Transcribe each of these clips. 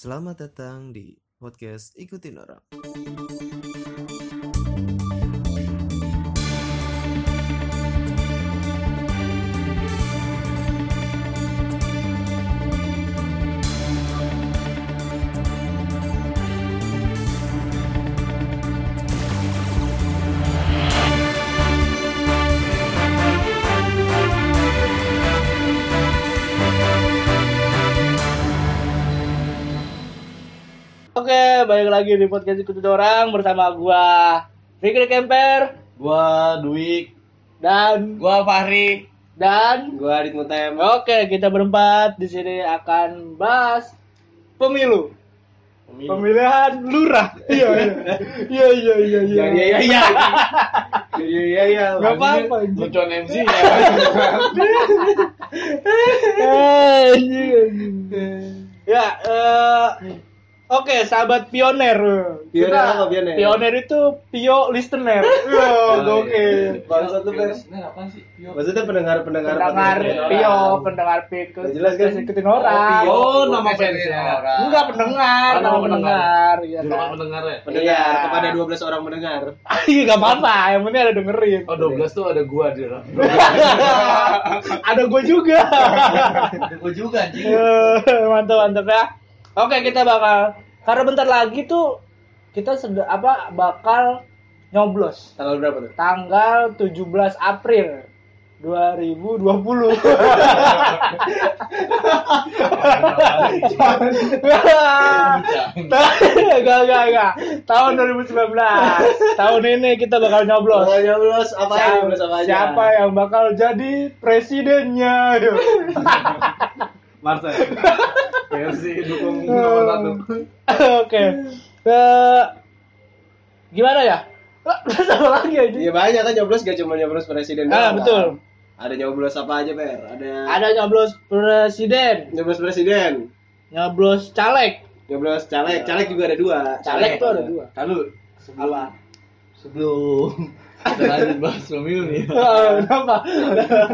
Selamat datang di podcast Ikutin Orang. Oke, balik lagi di podcast ikutin orang bersama gua Fikri Kemper Gua Dwik, dan gua Fahri, dan gua Adit Mutem. oke kita berempat di sini akan bahas pemilu. Pemilihan lurah. Iya, iya. Iya, iya, iya, iya. Ya ya ya ya. Ya ya ya. Gak apa-apa. Lucuan MC ya. Ya, eh Oke, sahabat pioner. Pioner Kita- apa pioner? Pioner itu pio listener. Iya, oke. Bangsa tuh Pers. apa sih? Maksudnya pendengar-pendengar pendengar Pio, pendengar Pio, jelas kan? ikutin orang. Oh, nama Podcast fansnya. orang. Enggak pendengar, Oh, nama nama pendengar, iya kan. pendengar ya? Pendengar Iya. kepada 12 orang mendengar. Iya enggak apa-apa, yang penting ada dengerin. Oh, 12 tuh ada gua di ada gue juga. Gua juga anjing. Eh, mantap mantap ya. Oke, kita bakal karena bentar lagi tuh kita sedang apa bakal nyoblos Tanggal berapa tuh? tanggal 17 April 2020. Enggak, enggak, enggak. Tahun 2019. Tahun ini kita bakal nyoblos. Tanggal nyoblos apa? Siapa, Nyoblos apa aja? siapa yang bakal jadi presidennya? Marcel. Versi dukung nomor satu. Oke. Eh, gimana ya? Sama lagi aja. Iya banyak kan nyoblos gak cuma nyoblos presiden Ah, betul. kan? Ada nyoblos apa aja, Per? Ada Ada nyoblos presiden, nyoblos presiden, nyoblos caleg. nyoblos caleg, caleg juga ada dua. Caleg tuh ada dua. Lalu sebelum Apa? sebelum kita lanjut bahas pemilu nih. Eh, Kenapa?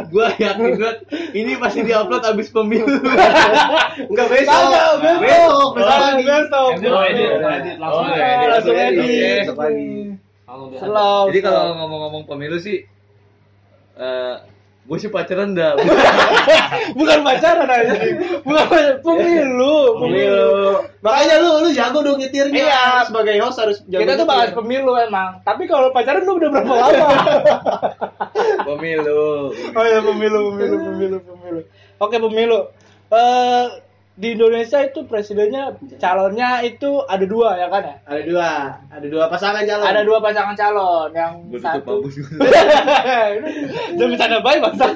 gua yakin banget ini pasti diupload abis pemilu. Enggak besok. Kagak, besok. Besok, besok Ah, lagi. besok. Oh, edit, edit, langsung Oh, edit. langsung Langsung edit. Jadi kalau ngomong-ngomong pemilu sih eh gue sih pacaran dah. bukan pacaran aja. Bukan pacaran. pemilu, Pemilu. Makanya lu lu jago dong nyetirnya. Iya. Sebagai host harus jago. Kita tuh bahas pemilu emang. Tapi kalau pacaran lu udah berapa lama? pemilu. Oh ya pemilu, pemilu, pemilu, pemilu. Oke pemilu. Eh di Indonesia itu presidennya calonnya itu ada dua ya kan ya? Ada dua, ada dua pasangan calon. Ada dua pasangan calon yang tutup satu. bagus. Jangan bercanda baik bangsa.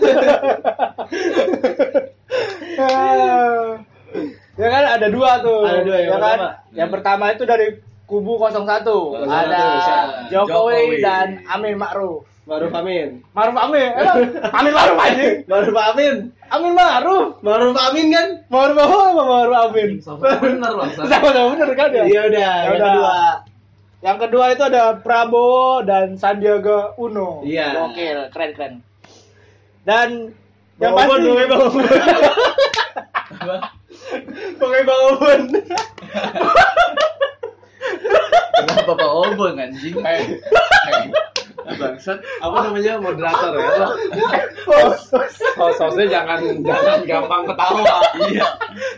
ya kan ada dua tuh. Ada dua, yang ya kan? pertama. Yang pertama itu dari kubu 01. ada siapa? Jokowi, Jokowi. dan Amin Ma'ruf. Maruf Amin. Ma'ruf Amin. Emang Amin Ma'ruf anjing. Maruf Amin. Amin Ma'ruf. Maruf Amin kan? Ma'ruf Ma'ruf apa Ma'ruf Amin? Bener bang. Sama-sama bener kan ya? Iya udah, Ya yang kedua. Yang kedua itu ada Prabowo dan Sandiaga Uno. Iya. Oke, keren keren. Dan yang Bang pasti Obon, pokoknya Bang Obon. Pokoknya Bang Obon. Kenapa Pak Obon anjing? Bangsat, apa namanya moderator ya? Host. Oh, sosnya jangan jangan gampang ketawa. Iya.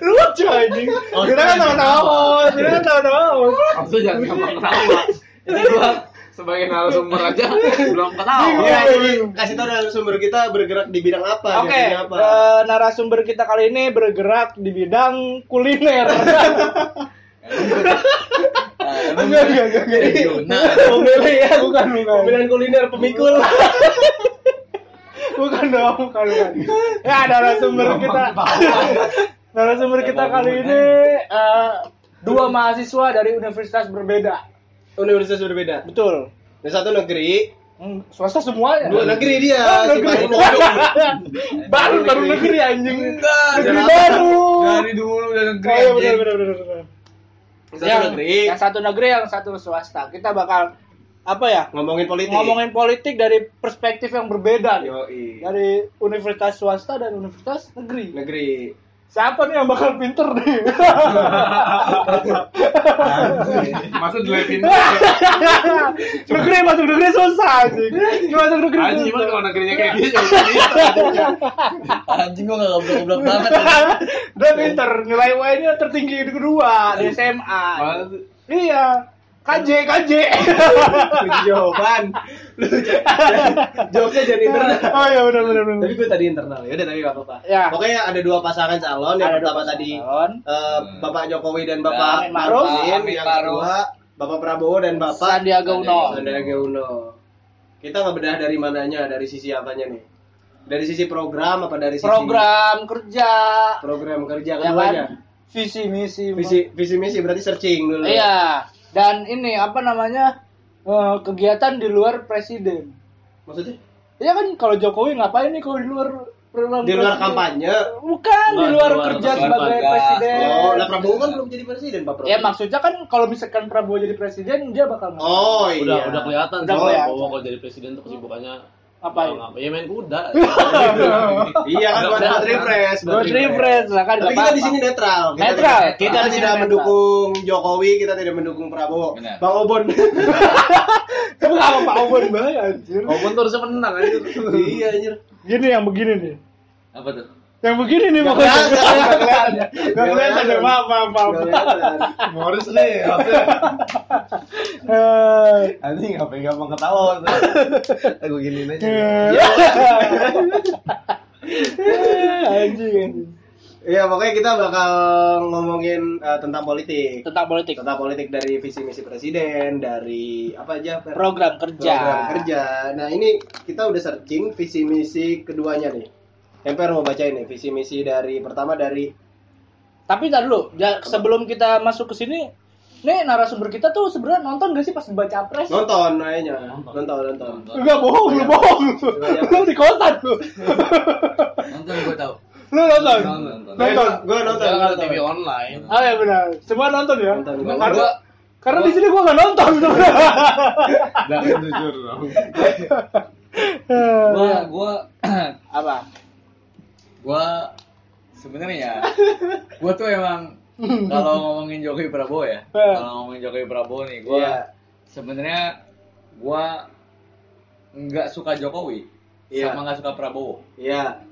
lucu anjing. Oh, Kita kan tahu-tahu, kita kan tahu-tahu. Maksudnya jangan gampang ketawa. Ini gua sebagai narasumber aja belum ketawa. Iya, jadi kasih tahu narasumber kita bergerak di bidang apa? di Oke, apa? eh, narasumber kita kali ini bergerak di bidang kuliner. Enggak, enggak, enggak, enggak. Pemilih ya, Bukan, bukan. Pemilihan kuliner pemikul. Bukan dong, bukan, bukan. Ya, narasumber kita. Narasumber kita kali ini eh, dua mahasiswa dari universitas berbeda. Universitas berbeda. Betul. Yang satu negeri, Hmm, swasta semuanya. dua negeri dia. Oh, negeri. Baru baru baru negeri anjing. Enggak, Negeri dari- baru. Dari dulu udah negeri. Oh, iya benar anjing. benar benar benar. Yang satu negeri. Yang satu negeri, yang satu swasta. Kita bakal apa ya? Ngomongin politik. Ngomongin politik dari perspektif yang berbeda nih. Yoi. Dari universitas swasta dan universitas negeri. Negeri. Siapa nih yang bakal pinter nih? Masa diliatin negeri masuk negeri susah anjing. Masuk negeri Anjing gimana kalau negerinya kayak gitu Anjing gua enggak goblok-goblok banget. Dan pinter, nilai UN-nya tertinggi di kedua di SMA. Iya. KJ, KJ. jawaban lu jawabnya jadi internal Oh iya benar benar benar. tapi gue tadi internal ya udah tapi gak apa-apa Ya. pokoknya ada dua pasangan calon yang Ada pertama tadi calon. eh, bapak Jokowi dan bapak Ma'ruf. Yang kedua bapak Prabowo dan bapak Sandiaga Uno. Sandiaga Uno kita ngebedah dari mananya dari sisi apanya nih dari sisi program apa dari sisi Program kerja. program kerja Ya keduanya kan? Visi misi. visi visi misi berarti searching dulu Iya. Dan ini apa namanya? eh, kegiatan di luar presiden. maksudnya Iya kan kalau Jokowi ngapain nih kalau di luar di luar kampanye Bukan di Di luar luar kerja sebagai presiden. oh lah Prabowo kan belum jadi presiden pak Prabowo Ya maksudnya kan kalau misalkan Prabowo jadi presiden dia bakal ngapain? oh iya Udah udah kelihatan Udah. Prabowo kalau jadi presiden tuh kesibukannya Ngapain? Ngapa? Ya main kuda. iya kan buat buat refresh Buat refresh lah kan tapi kita di sini netral kita Netral. tidak, kita, Kita tidak mendukung Jokowi kita tidak mendukung Prabowo Benar. Bang Obon Kamu apa Pak Obon banget anjir. Obon tuh harusnya menang aja. iya anjir Gini yang begini nih. Apa tuh? Yang begini nih Nggak pokoknya. kelihatan. Nggak kelihatan. Nggak kelihatan. kelihatan. Maaf maaf maaf. Morris nih harusnya Eh, yang gampang ketawa Aku giniin aja eh, Anjing anjing. Iya pokoknya kita bakal ngomongin eh, tentang politik Tentang politik. tentang politik dari visi misi presiden dari apa aja? Program kerja. Program kerja nah ini kita udah searching visi misi keduanya nih Emper mau bacain nih visi misi dari pertama dari Tapi tar dulu, ja- sebelum kita masuk ke sini, nih narasumber kita tuh sebenarnya nonton gak sih pas baca pres? nonton kayaknya nonton nonton, Nonton. Enggak bohong, lu bohong. Lu di kosan lu. Nonton gue tahu. Lu nonton. Nonton. Nonton. gue nonton Jangan nonton. TV online. Oh ya benar. Semua nonton ya? Nonton. Karena karena di sini gua nggak nonton. Jangan jujur dong Gua gua Apa? Gua sebenarnya gua tuh emang kalau ngomongin Jokowi Prabowo ya Eh. kalau ngomongin Jokowi Prabowo nih gua Iya. sebenarnya gua nggak suka Jokowi Iya. sama nggak suka Prabowo Iya.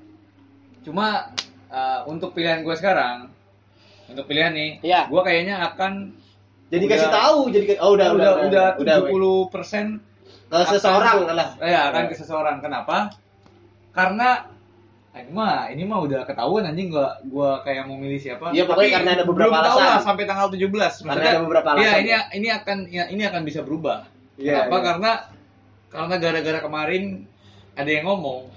cuma eh, untuk pilihan gue sekarang untuk pilihan nih Iya. gua kayaknya akan Jadi Udah. kasih tahu, jadi oh udah udah udah udah tujuh puluh persen ke seseorang lah. ya akan ke seseorang kenapa karena ini mah ini mah udah ketahuan anjing gua gua kayak mau milih siapa Iya, pokoknya Tapi karena ada beberapa belum tahu alasan. lah sampai tanggal 17 Karena ada beberapa Iya alasan. ini ini akan ya, ini akan bisa berubah Iya, kenapa iya. karena karena gara-gara kemarin ada yang ngomong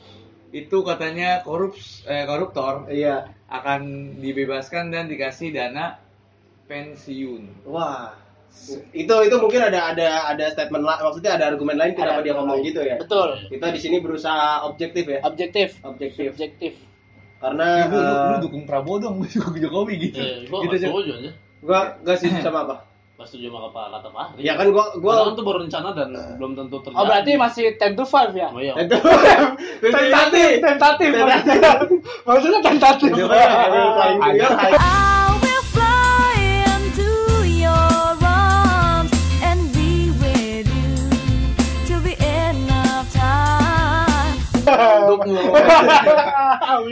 itu katanya korups eh, koruptor Iya. akan dibebaskan dan dikasih dana pensiun Wah. Itu itu mungkin ada ada ada statement lah, maksudnya ada argumen lain kenapa Ada dia ngomong gitu ya. Betul. Kita di sini berusaha objektif ya. Objektif. Objektif. Objektif. Karena lu, lu, lu eh, dukung Prabowo dong, gue dukung Jokowi gitu. Eh, gua gitu setuju aja. gua gak sih sama apa. Nggak setuju sama apa kata Pak Ahri. Ya kan gua Gua kan tuh baru rencana dan belum tentu terjadi. Oh berarti masih 10 to 5 ya? Oh, iya. itu Tentatif, tentatif maksudnya. Maksudnya tentatif.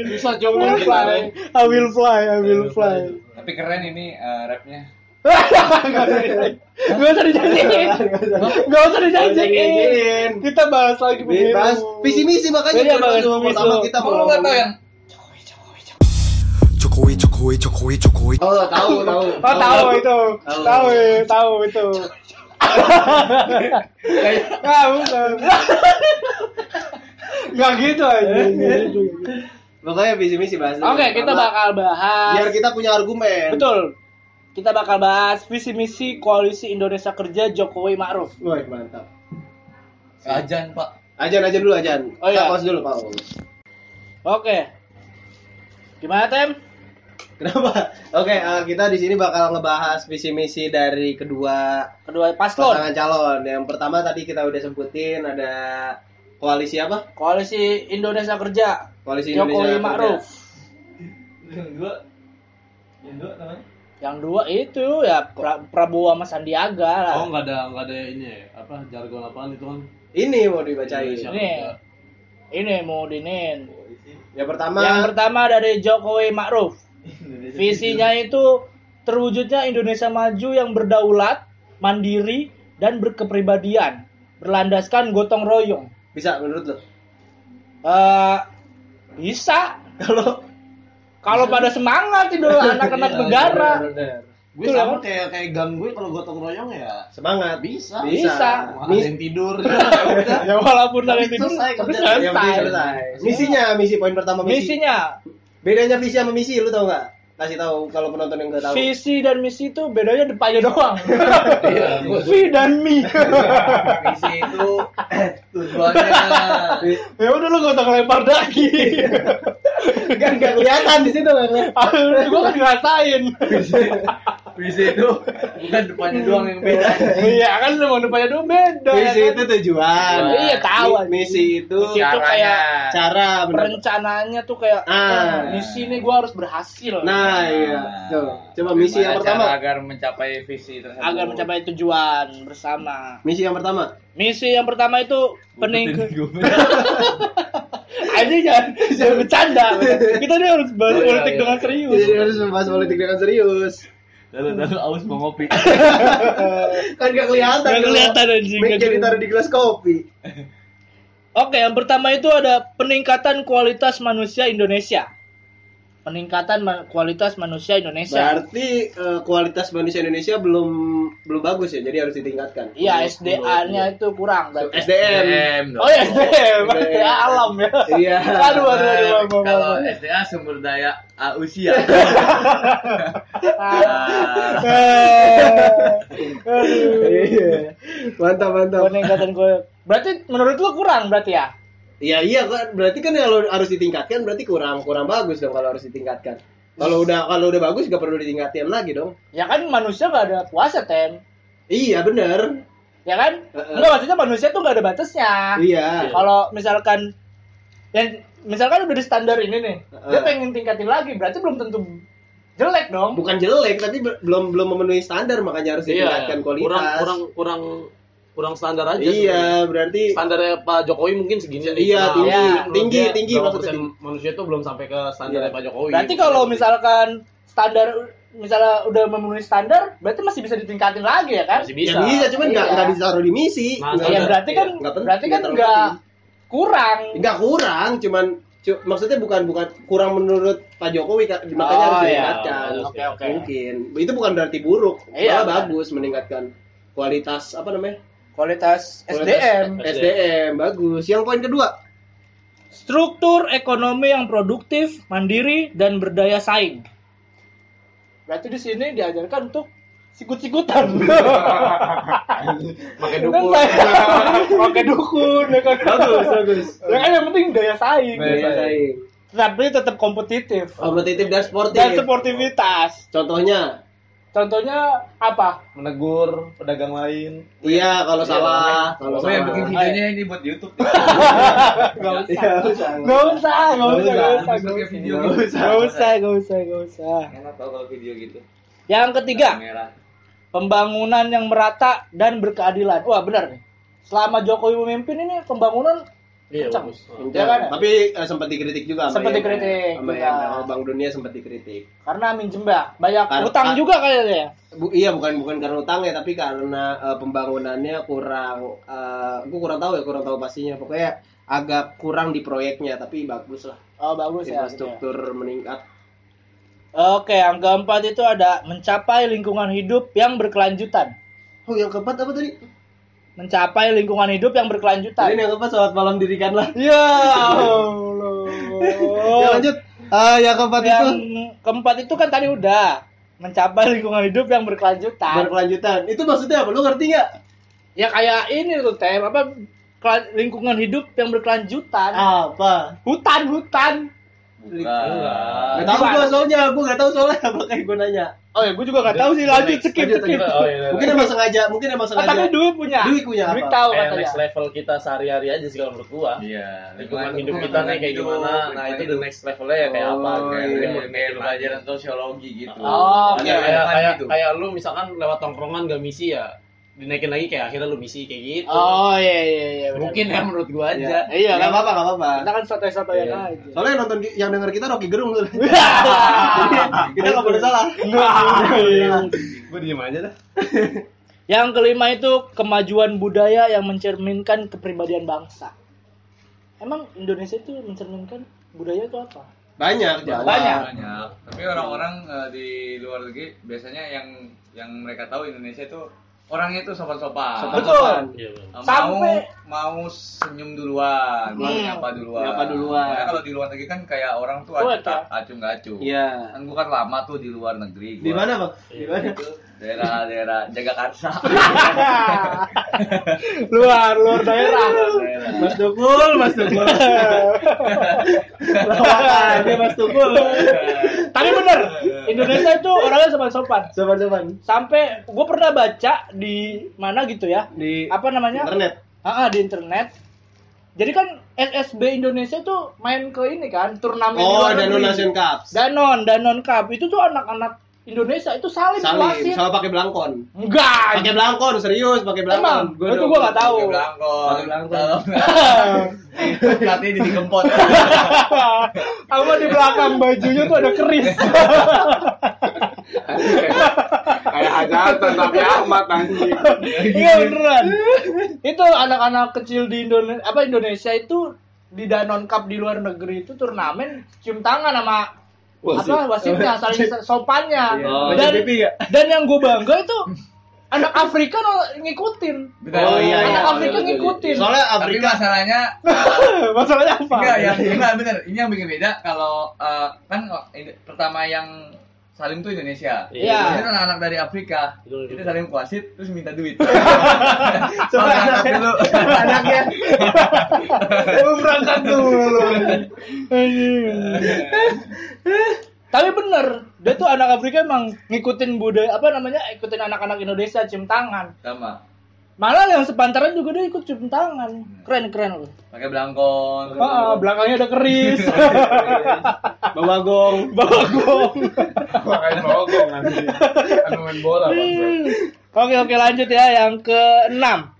Bisa coba fly. I will fly. I will fly. Tapi keren ini eh, rapnya. Gak usah dijanjiin. Gak usah dijanjiin. Kita bahas lagi. Bahas visi misi makanya Iya, baru bahas pertama kita mau lu nggak tahu ngomongin- yang Jokowi, Jokowi, Jokowi, Jokowi. Oh, tahu, tahu. Oh tahu itu, Tahu. tahu tahu itu. Ah bukan. Gak gitu aja. Pokoknya visi misi bahas. Oke, kita Pertama, bakal bahas. biar kita punya argumen. Betul. Kita bakal bahas visi misi koalisi Indonesia Kerja Jokowi Ma'ruf. Wah, mantap. ajan pak. Ajan aja dulu ajan. Oh, iya. Kita pause dulu, Pak. Oke. Gimana Tem? Kenapa? Oke, eh, kita di sini bakal ngebahas visi misi dari kedua Kedua paslon. pasangan calon. Yang pertama tadi kita udah sebutin ada koalisi apa? Koalisi Indonesia Kerja Koalisi Jokowi Indonesia Kerja. Ma'ruf. Yang dua, yang dua namanya? Yang dua itu ya pra- Prabowo sama Sandiaga lah. Oh nggak ada nggak ada ini ya apa jargon apaan itu kan? Ini mau dibacain. Indonesia Ini. Muda. Ini mau dinin. Yang pertama, Yang pertama dari Jokowi Ma'ruf. Visinya itu terwujudnya Indonesia maju yang berdaulat, mandiri, dan berkepribadian, berlandaskan gotong royong. Bisa menurut lo? Eh, bisa kalau kalau pada semangat itu anak-anak Iya, negara. Gue Betul, sama kayak kayak gang gue kalau gotong royong ya Semangat. bisa. Bisa. Ada yang tidur. Ya walaupun lagi tidur Selesai tapi kerjaan. Yang penting selesai. selesai. Misinya, misi poin pertama misi. Misinya Bedanya visi sama misi lu tau nggak? Kasih tahu kalau penonton yang nggak tahu. visi dan misi itu bedanya depannya doang. Iya. Vi dan mi. Misi itu tujuannya ya udah lu gak usah ngelempar lagi. Kan nggak kelihatan di situ kan. Gua kan ngerasain. Misi itu bukan depannya doang yang beda. Iya kan emang depannya doang beda. ya Misi kan? itu tujuan. Iya, tahu. Misi itu Misi itu kayak cara perencanaannya tuh kayak Ah. "Oh, misi ini gua harus berhasil. Nah, iya. Tuh. Coba misi yang pertama. cara agar mencapai visi tersebut. agar mencapai tujuan bersama. Misi yang pertama. Misi yang pertama itu pening Aja jangan jangan bercanda. Kita ini harus bahas Oh, iya, politik iya. dengan serius. Jadi harus membahas politik dengan serius. Lalu lalu aus mau ngopi. Kan nggak kelihatan. Nggak kalau kelihatan, anjing. mic jadi taruh di gelas kopi. Oke, yang pertama itu ada peningkatan kualitas manusia Indonesia. Peningkatan ma- kualitas manusia Indonesia. Berarti eh, kualitas manusia Indonesia belum belum bagus ya, jadi harus ditingkatkan. Iya, SDA-nya itu kurang berarti. SDM. SDM. Oh ya, SDM, SDM. SDA alam ya. Iya. Aduh, aduh, aduh, maaf, maaf, Kalau. SDA sumber daya ah, usia. Aduh. Iya. Mantap, mantap. Peningkatan kualitas. Berarti menurut lu kurang berarti ya? Iya, iya kan berarti kan kalau harus ditingkatkan berarti kurang kurang bagus dong kalau harus ditingkatkan. Kalau udah kalau udah bagus gak perlu ditingkatin lagi dong. Ya kan manusia gak ada puasa, Tem. Iya, bener. Ya kan? Heeh. Enggak, maksudnya manusia tuh gak ada batasnya. Iya. Kalau misalkan yang misalkan udah di standar ini nih, dia Heeh. pengen tingkatin lagi, berarti belum tentu jelek dong. Bukan jelek tapi be- belum belum memenuhi standar makanya harus ditingkatkan kualitas. Kurang kurang kurang kurang standar aja. Iya, berarti Standarnya Pak Jokowi mungkin segini nih. Iya, tinggi, menurut tinggi, dia tinggi maksudnya. manusia tuh belum sampai ke standarnya Iya. Pak Jokowi. Berarti kalau misalkan standar misalnya udah memenuhi standar, berarti masih bisa ditingkatin lagi ya kan? masih bisa, bisa. ya bisa cuman nggak Iya. nggak ditaruh di misi. Nah, Nggak- Ya Iya, berarti kan nggak penting, berarti kan nggak kurang. nggak kurang, cuman cu- maksudnya bukan bukan kurang menurut Pak Jokowi makanya Oh, harus iya. ditingkatkan. Oke, oke. Mungkin itu bukan berarti buruk, Iya, malah bagus meningkatkan kualitas apa namanya? Kualitas Kualitas SDM. SDM bagus. Yang poin kedua, Struktur ekonomi yang produktif, mandiri, dan berdaya saing. Berarti di sini diajarkan untuk sikut-sikutan. pakai dukun. Pakai dukun, ya kan? bagus bagus. Ya kan yang penting daya saing. Daya saing. Tapi tetap kompetitif. Kompetitif dan sportif. Dan sportivitas. Contohnya, Contohnya apa? Menegur pedagang lain. iya kalau salah, kalau Oh, yang salah. bikin videonya ini buat YouTube. Gak usah. Iya, usah. Gak usah, gak usah, gak usah, gak usah. Nggak gitu. usah. Gak usah, gak usah, gak usah. Enak tau kalau video gitu. Yang ketiga, pembangunan yang merata dan berkeadilan. Wah benar nih. Selama Jokowi memimpin ini pembangunan Iya, Kencang. bagus. Ya kan? Tapi eh, sempat dikritik juga sama Sempat dikritik sama juga. Sama Bank Dunia sempat dikritik. karena minjem banyak Kar- utang kar- juga kayaknya ya. Bu, iya bukan bukan karena utangnya tapi karena eh, pembangunannya kurang eh gue kurang tahu ya kurang tahu pastinya pokoknya agak kurang di proyeknya tapi bagus lah Oh bagus ya. gitu ya. infrastruktur meningkat Oke, yang keempat itu ada mencapai lingkungan hidup yang berkelanjutan. oh yang keempat apa tadi Mencapai lingkungan hidup yang berkelanjutan. yang keempat selamat malam dirikanlah Ya Allah. ya lanjut. Ah, yang keempat yang itu keempat itu kan tadi udah mencapai lingkungan hidup yang berkelanjutan. berkelanjutan. Itu maksudnya apa? Lu ngerti nggak? Ya kayak ini tuh tem. Apa lingkungan hidup yang berkelanjutan. apa? Hutan hutan. nggak tahu gua soalnya. Gua nggak tahu soalnya. Makanya gua nanya Oh ya, gue juga nggak tahu sih. Lanjut skip Lanjut, skip. lanjut. Oh iya. Mungkin emang sengaja, mungkin emang tapi sengaja. Dwi punya. Dwi punya Dwi apa? tahu Kayak katanya. next level kita sehari-hari aja sih kalau menurut gua. Iya, Lingkungan hidup kita nih kayak gimana. Nah, itu the next levelnya ya kayak apa. Oh, Kayak iya. mungkin pelajaran sosiologi gitu. Oh, kayak kayak lu misalkan lewat tongkrongan gak misi ya dinaikin lagi kayak akhirnya lu misi kayak gitu. Oh iya iya iya. Mungkin ya menurut gua aja. Iya Nggak kan. apa-apa, nggak apa-apa. Kita kan sotoy-sotoyan Iya. aja. Soalnya yang nonton yang denger kita Rocky Gerung tuh. kita nggak boleh salah. Gue diem aja dah. Yang kelima itu kemajuan budaya yang mencerminkan kepribadian bangsa. Emang Indonesia itu mencerminkan budaya itu apa? Banyak, Jawa. Banyak. banyak tapi orang-orang eh, di luar negeri biasanya yang yang mereka tahu Indonesia itu orangnya itu sopan-sopan. Iya, bener. Eh, Sampai- mau mau senyum duluan mau Hmm. nyapa duluan Nyapa duluan. Makanya kalau di luar negeri kan kayak orang tuh Kuat, acu ya? acung nggak acu Iya. kan gua kan lama tuh di luar negeri gua. Di mana, Bang? Di mana? itu daerah-daerah Jagakarsa luar luar daerah. Mas Tukul, Mas Tukul. Lawakannya Mas Tukul. Indonesia itu orangnya sopan-sopan. Sopan-sopan. Sampai gue pernah baca di mana gitu ya, Di apa namanya? internet. Ah, di internet. Jadi kan SSB Indonesia tuh main ke ini kan turnamen di Oh, luar Danon. Nation Cup. Danon, Danon Cup itu tuh anak-anak Indonesia itu Salim, wasit. sama pakai belangkon. Enggak. Pakai belangkon, serius pakai Emang, belangkon. itu gua nggak tahu. Pakai belangkon Pakai belangkon. Pelatih di kempot Sama di belakang bajunya tuh ada keris. Kayak hajatan tapi amat anjing. Iya beneran. Itu anak-anak kecil di Indonesia apa Indonesia itu di Danon Cup di luar negeri itu turnamen cium tangan sama apa wasitnya? Saling sopannya. Oh, dan ya? dan yang gue bangga itu anak Afrika ngikutin. Oh, iya, anak iya. Afrika ngikutin. Soalnya tapi Afrika masalahnya masalahnya apa? Enggak yang enggak bener. Ini yang bikin beda kalau eh, kan oh, pertama yang salim tuh Indonesia Iya. Biasanya anak-anak dari Afrika Betul, betul. saling kuasit terus minta duit Coba Berangkat dulu anaknya Lu berangkat dulu. Tapi bener, dia tuh anak Afrika emang ngikutin budaya apa namanya, ikutin anak-anak Indonesia cium tangan. sama Malah yang sepantaran juga dia ikut cium tangan. Keren keren loh. pakai belangkon Ah, belakangnya ada keris. bawa gong. Bawa gong. Makanya mogong anjing. Kan main bola bangsa. Oke oke lanjut ya yang keenam.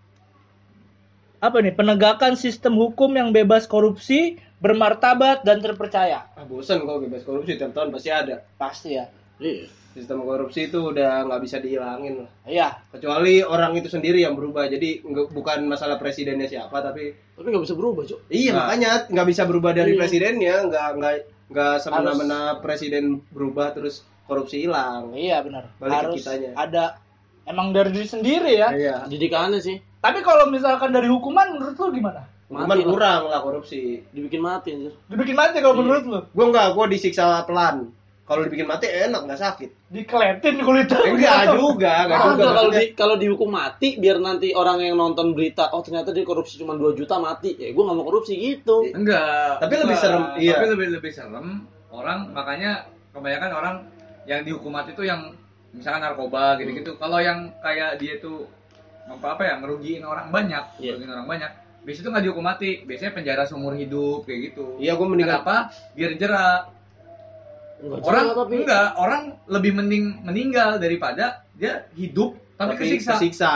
Apa nih? Penegakan sistem hukum yang bebas korupsi, bermartabat dan terpercaya. Ah, bosan kok bebas korupsi tiap tahun pasti ada. Pasti ya. Iya. Sistem korupsi itu udah nggak bisa dihilangin lah. Iya. Kecuali orang itu sendiri yang berubah. Jadi nggak- bukan masalah presidennya siapa, tapi Tapi nggak bisa berubah, Cok. iya Nah. makanya nggak bisa berubah dari Iya. presidennya, nggak nggak nggak semena-mena presiden berubah terus korupsi hilang. Iya benar. Balik ke Harus kitanya. ada emang dari diri sendiri ya. Iya. Didikannya sih Tapi kalau misalkan dari hukuman menurut lu gimana? Cuman Mati lah. kurang lah korupsi. dibikin mati anjir. Dibikin mati kalau menurut lu? Gue nggak, gue disiksa pelan. Kalau dibikin mati enak, nggak sakit. Dikeletin kulitnya. Enggak juga, enggak Ah, juga. kalau di kalau dihukum mati biar nanti orang yang nonton berita oh ternyata dia korupsi cuma 2 juta mati. Ya gua nggak mau korupsi gitu. enggak Tapi lebih Enggak. serem, iya. tapi lebih lebih serem orang makanya kebanyakan orang yang dihukum mati itu yang misalkan narkoba gitu-gitu kalau yang kayak dia tuh apa apa ya ngerugiin orang banyak Iya. ngerugiin orang banyak biasanya itu nggak dihukum mati biasanya penjara seumur hidup kayak gitu Iya, gue mendingan kenapa biar jerak orang juga, tapi enggak orang lebih mending meninggal daripada dia hidup tapi, kesiksa kesiksa.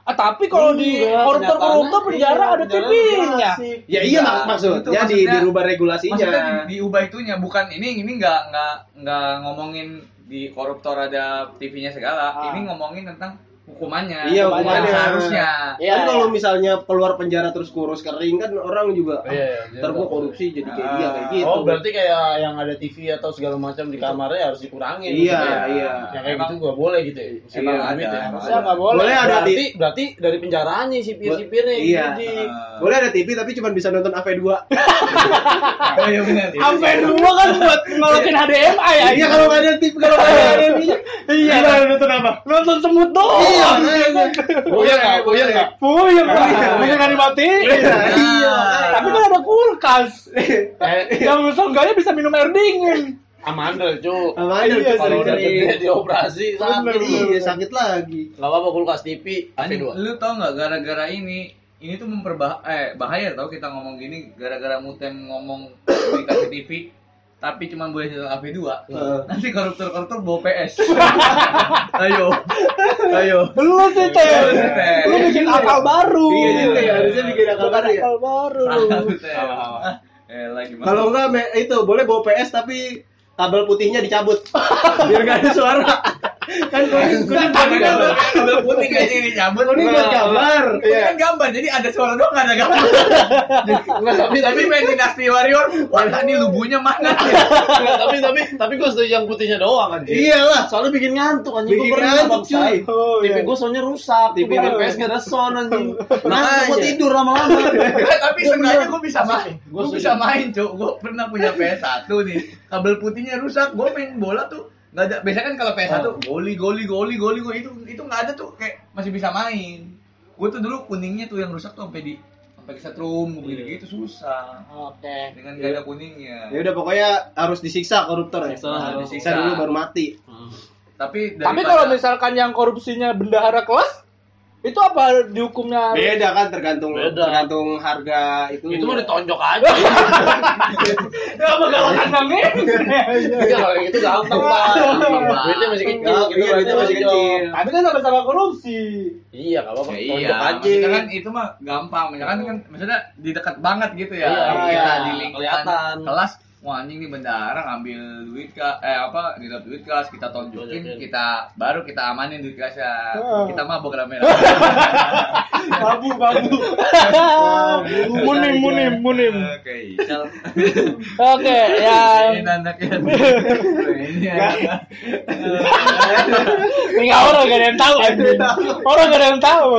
Ah, tapi kalau di koruptor-koruptor penjara iya, ada penjara TV-nya. dikasih. Ya iya mak Itu maksudnya di dirubah regulasinya. maksudnya di, diubah itunya bukan ini ini nggak nggak nggak ngomongin di koruptor ada TV-nya segala Ah. ini ngomongin tentang hukumannya Iya, Hukuman hukumannya. seharusnya Iya, kan kalau iya. misalnya keluar penjara terus kurus kering kan orang juga ah, Iya, iya, ntar gua korupsi jadi kayak dia kayak gitu. Oh, berarti kayak yang ada TV atau segala macam di kamarnya harus dikurangin. Iya, maksudnya. iya. Yang kayak gitu gak boleh gitu ya. Emang ada ya. Saya nggak boleh. Boleh ada berarti, di- berarti dari penjaranya sipir-sipirnya yang Iya. jadi. Boleh ada TV tapi cuma bisa nonton AV2. oh iya benar Sampai dua kan buat ngolokin HDMI ya. Iya kalau nggak ada TV kalau nggak ada HDMI. Iya. nonton apa? Nonton semut doang. Iya, makanya. Buyar nggak? Buyar nggak? Puyeng, puyeng nggak dimatiin. Iya. Tapi kan ada kulkas. Eh, Yang seenggaknya bisa minum air dingin. Amandel, cu. Amandel Iya, Kalau udah sering-sering. gede dioperasi sakit. Iya, sakit lagi. Enggak apa-apa kulkas TV AP2. lu tau nggak gara-gara ini ini tuh memperbah eh bahaya tau kita ngomong gini gara-gara mutem ngomong dikasih TV tapi cuma boleh nyetel AP2 Heeh. nanti koruptor-koruptor bawa PS ayo ayo Lu sih teh. Lu sih, Teh. Lu bikin akal baru. Iya juga ya, harusnya bikin akal baru ya. Akal baru. Kalau enggak itu boleh bawa PS tapi kabel putihnya dicabut biar nggak ada suara. Kan kuning kuning buat gambar. kabel putih kayaknya ini cabut Kuning buat gambar. Kuning kan gambar jadi ada suara doang nggak ada gambar tapi tapi main dinasti warrior wah ini lubunya mana tapi tapi tapi gue setuju yang putihnya doang anjir. Iyalah. Soalnya bikin ngantuk anjing. Bikin pernah ngantuk, cuy. Oh, TV iya. gue soalnya rusak. TV Iya. PS gak ada sound anjing. Makanya. gue tidur lama-lama. Tapi seenggaknya gue bisa main Gua gue bisa main cuk gue pernah punya PS1 nih kabel putihnya rusak gue main bola tuh nggak ada biasanya kan kalau PS1 Oh. goli goli goli goli goli itu itu nggak ada tuh kayak masih bisa main gue tuh dulu kuningnya tuh yang rusak tuh sampai di sampai kesetrum gitu gitu susah Oke. dengan gak ada kuningnya Ya udah pokoknya harus disiksa koruptor ya. Nah, harus disiksa dulu baru mati. tapi Tapi daripada- kalau misalkan yang korupsinya bendahara kelas, itu apa dihukumnya? Beda kan tergantung Beda. tergantung harga itu. Itu mah ditonjok aja. Ya apa galakan kami? Iya, kalau yang itu gampang, Pak. Duitnya masih kecil. Gitu, iya, duitnya masih kecil. Tapi kan sama-sama korupsi. Iya, enggak apa-apa. Ya, iya, aja. kan itu mah gampang. Misalkan kan maksudnya di dekat banget gitu ya. Iya, kita iya, di lingkungan kelihatan. kelas Wah anjing nih bendara ngambil duit ka, eh apa nginep duit kelas kita tonjokin kita baru kita amanin duit kelasnya Oh. kita mabok rame Babu, babu. munim, munim, munim. oke. Oke, ya. ini anaknya ini nggak orang gak ada yang tahu anjing. Orang gak ada yang tahu.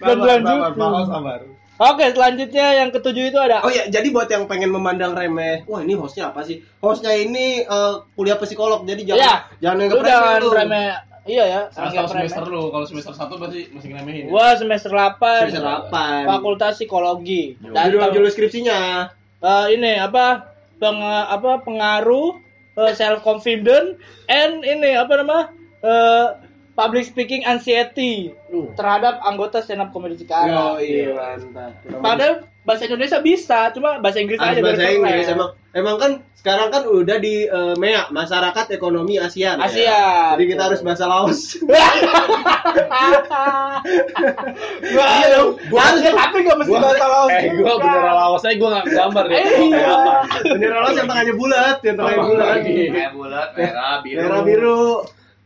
Dan lanjut. sabar. Oke, selanjutnya yang ketujuh itu ada. Oh ya, jadi buat yang pengen memandang remeh, wah ini hostnya apa sih? Hostnya ini eh, kuliah psikolog, jadi jangan Iya. jangan jangan remeh remeh. Iya ya, satu semester lu, kalau semester 1 berarti masih ngeremehin. ya? Gua semester 8. Semester 8. Fakultas Psikologi. Dan Judul judul skripsinya. eh, ini apa? Peng, apa pengaruh self confidence and ini apa nama? eh, public speaking anxiety Lu. terhadap anggota stand up comedy Cikarang. Oh iya mantap. Padahal bahasa Indonesia bisa, cuma bahasa Inggris Ah, aja bahasa Inggris keren. emang emang kan sekarang kan udah di eh, MEA masyarakat ekonomi ASEAN. ya. ASEAN. Jadi kita harus bahasa Laos. Gua Iya dong. Gua harus tapi gak mesti bahasa Laos. Eh, gua bendera Laos aja gua enggak gambar deh. Eh, Kayak apa? Bendera Laos yang tengahnya bulat, yang tengahnya bulat. lagi? kayak bulat merah biru Merah biru.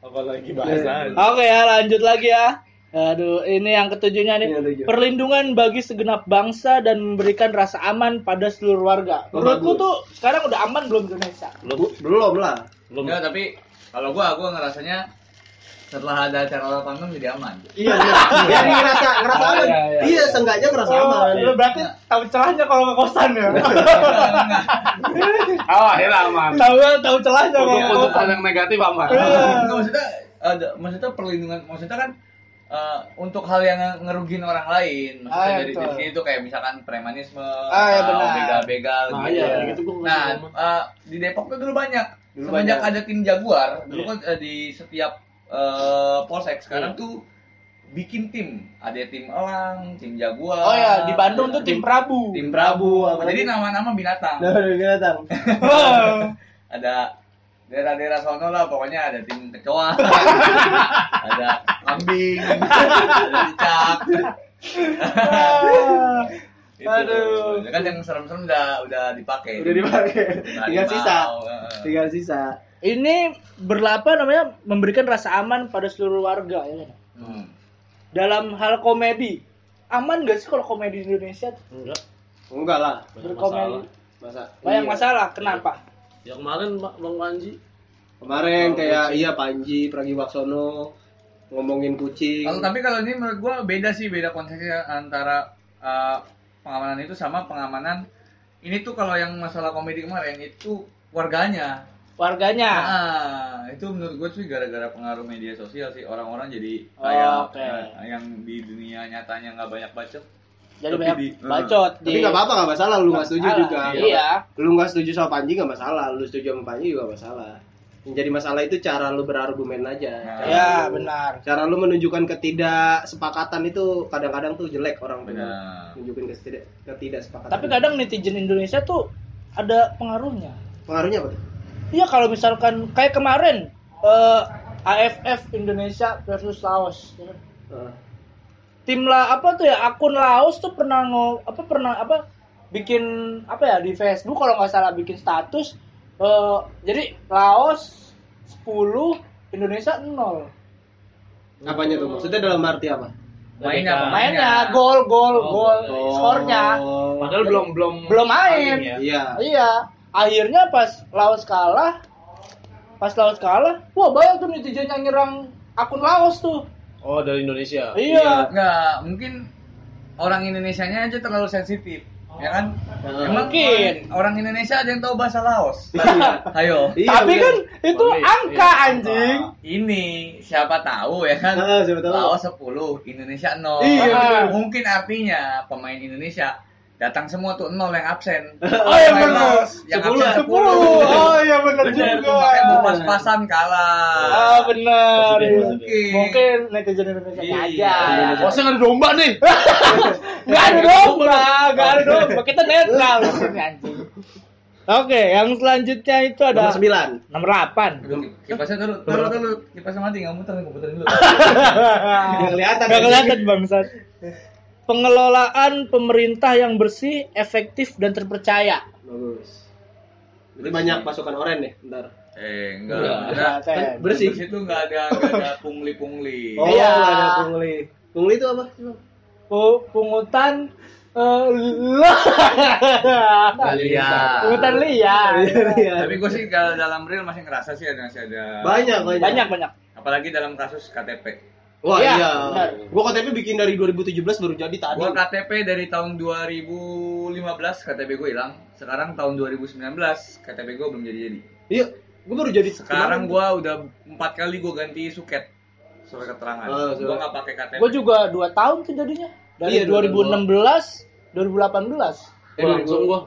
Apalagi bahasa. Oke ya, lanjut lagi ya. Aduh, ini yang ketujuhnya nih. Ketujuh. Perlindungan bagi segenap bangsa dan memberikan rasa aman pada seluruh warga. Oh, Menurutku bagus. tuh sekarang udah aman belum Indonesia? Belum Belum lah. belum. Enggak, tapi kalau gua gua ngerasanya setelah ada acara panggung jadi aman Iya, iya. Jadi ngerasa ngerasa Oh, aman. iya, iya. Iya, seenggaknya ngerasa aman. lu berarti tahu celahnya kalau ke kosan ya. Oh, akhirnya aman. tahu tahu celahnya kalau Untuk ke kosan. yang negatif aman. Iya. Maksudnya ada maksudnya perlindungan maksudnya kan eh, untuk hal yang ngerugin orang lain maksudnya Ah, iya, dari dari sini itu kayak misalkan premanisme Ah, iya, benar. begal-begal Nah, gitu. iya, gitu gua nggak nah, eh, di Depok tuh dulu banyak. Dulu Semenjak banyak. ada tim Jaguar, dulu Iya. kan eh, di setiap eh, polsek sekarang Iya. tuh bikin tim. Ada tim elang, tim Jaguar. Oh ya, di Bandung tuh tim Prabu. tim Prabu. apalagi? Jadi nama-nama binatang. Udah binatang. ada daerah-daerah sono lah pokoknya ada tim kecoa ada kambing ada cicak Gitu. Aduh. Kan yang serem-serem udah udah dipakai Udah dipakai. Tinggal sisa. Tinggal sisa. Ini berlapa namanya memberikan rasa aman pada seluruh warga ya kan? Hmm. Dalam hal komedi. Aman gak sih kalau komedi di Indonesia Enggak. Enggak lah. Banyak berkomedi? masalah. Masa Banyak iya. masalah. Kenapa? Ya kemarin Bang Bang Panji Kemarin kayak iya Panji Pragiwaksono ngomongin kucing. Kalau tapi kalau ini menurut gua beda sih beda konteksnya antara uh, pengamanan itu sama pengamanan ini tuh kalau yang masalah komedi kemarin itu warganya Warganya. Ah, itu menurut gue sih gara-gara pengaruh media sosial sih orang-orang jadi Oh, kayak oke. eh, yang di dunia nyatanya nggak banyak bacot jadi banyak di- bacot Tapi nggak apa-apa nggak masalah lu nggak setuju juga. Iya. Lu nggak setuju sama Panji nggak masalah, lu setuju sama Panji juga nggak masalah. Yang jadi masalah itu cara lu berargumen aja. Nah. Ya, benar. Cara lu menunjukkan ketidaksepakatan itu kadang-kadang tuh jelek orang. Benar. Nunjukin ketidak ketidaksepakatan. Tapi kadang netizen Indonesia tuh ada pengaruhnya. pengaruhnya apa tuh? Iya kalau misalkan kayak kemarin eh, AFF Indonesia versus Laos. ya? Heeh. Tim lah apa tuh ya akun Laos tuh pernah ngo, apa pernah apa bikin apa ya di Facebook kalau nggak salah bikin status eh, jadi Laos 10 Indonesia 0 Apanya tuh? Maksudnya dalam arti apa? Mainnya, mainnya gol gol gol skornya Oh. Padahal belum belum belum main ya. Iya. Iya, akhirnya pas Laos kalah, pas Laos kalah, wah banyak tuh netizen yang nyerang akun Laos tuh. Oh, dari Indonesia. Iya. Enggak, mungkin orang Indonesianya aja terlalu sensitif. Ya kan? Emang Mungkin. orang, orang Indonesia ada yang tahu bahasa Laos. Ayo. Iya, Tapi bener. kan itu Boleh. angka Iya. anjing. Ini siapa tahu ya kan? Ah, siapa tahu. Laos 10, Indonesia 0. Iya. Mungkin artinya pemain Indonesia datang semua tuh 0 yang absen. Oh iya benar. Yang absen 10. Oh iya benar juga. makanya mau pas-pasan kalah. Ah benar. Mungkin. Mungkin netizen Indonesia Iya. aja. Masa nggak ada domba nih? Nggak ada domba, nggak ada domba. Kita netral di sini anjing. Oke, yang selanjutnya itu ada Nomor 9. nomor 8. Aduh, Kipasnya dulu, dulu, dulu. Kipasnya mati, nggak muter, nggak muterin dulu. Nggak kelihatan. Gak kelihatan bangsat. Pengelolaan pemerintah yang bersih, efektif dan terpercaya. Bagus. Berarti banyak pasukan oren nih, bentar. Eh, enggak. Enggak, Enggak. Ten. Kan bersih. Bersih itu enggak ada, enggak ada pungli-pungli. Oh, Iya. ada pungli. Pungli itu apa? Pu- pungutan lah. Liar. pungutan liar. Iya. Tapi gue sih kalau dalam real masih ngerasa sih ada masih ada. Banyak, banyak. Banyak banyak. Apalagi dalam kasus KTP. Wah, Iya, iya. benar. Gua KTP bikin dari 2017 baru jadi tadi. Gua KTP dari tahun 2015 KTP gue hilang. Sekarang tahun 2019 KTP gue belum jadi-jadi. Iya, gua baru jadi Sekarang gua udah empat kali gua ganti suket surat keterangan. Oh, gua nggak pakai KTP. Gue juga 2 tahun tuh jadinya. Dari Iya, 2016, 2018. Eh, Gua langsung gua.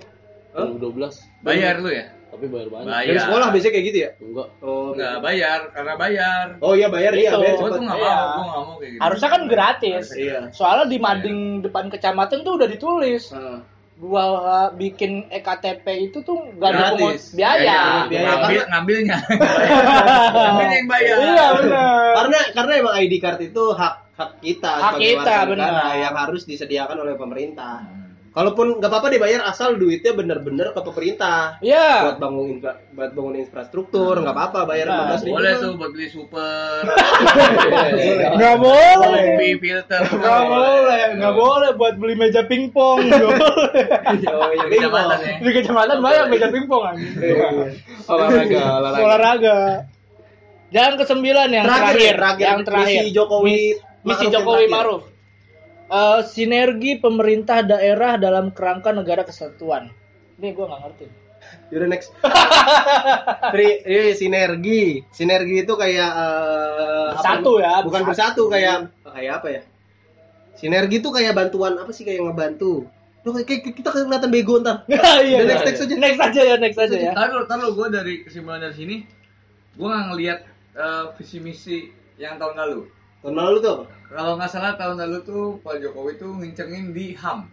Hah? 2012. bayar lu ya? Tapi bayar banyak. Bayar. Dari sekolah biasanya kayak gitu ya? Enggak. Oh, Enggak bayar karena bayar. Oh iya bayar iya, Itu. bayar Gua cepet. tuh nggak Iya. mau, gua nggak mau kayak gitu. Harusnya kan gratis. Iya. Soalnya di mading depan kecamatan tuh udah ditulis Heeh. bahwa bikin ektp itu tuh gak ada Gratis. biaya. Biaya. Biaya. Ngambil, ngambilnya. ngambilnya yang bayar. Iya benar. Karena karena emang ID card itu hak hak kita Hak sebagai kita, warga negara benar. yang harus disediakan oleh pemerintah. Kalaupun nggak apa-apa dibayar asal duitnya bener-bener ke pemerintah. Iya. Buat bangun infra, buat bangun infrastruktur nggak apa-apa bayar Nah, 15 ribu. Boleh tuh buat beli super, Nggak boleh. kopi filter. Nggak boleh, nggak boleh buat beli meja pingpong. Nggak boleh. Oh iya, Di kecamatan ya. Di kecamatan banyak meja pingpong anjing. Olahraga, olahraga. Olahraga. Yang kesembilan yang Terakhir, terakhir, terakhir. yang terakhir. Misi Jokowi Mis- misi Jokowi. Maruf. Eh, sinergi pemerintah daerah dalam kerangka negara kesatuan. Ini gue nggak ngerti. Yaudah next. Tri, ini sinergi. Sinergi itu kayak eh, apa Bersatu ya, Bukan bersatu. bersatu kayak kayak apa ya? Sinergi itu kayak bantuan apa sih kayak ngebantu. Loh, kayak kita kelihatan bego ntar. Iya. Udah, next, next aja. Next aja ya, next aja ya. Taruh, taruh gue dari kesimpulan dari sini, gue nggak ngelihat eh, visi misi yang tahun lalu. Tahun lalu tuh apa? Kalau nggak salah tahun lalu tuh Pak Jokowi tuh ngincengin di HAM.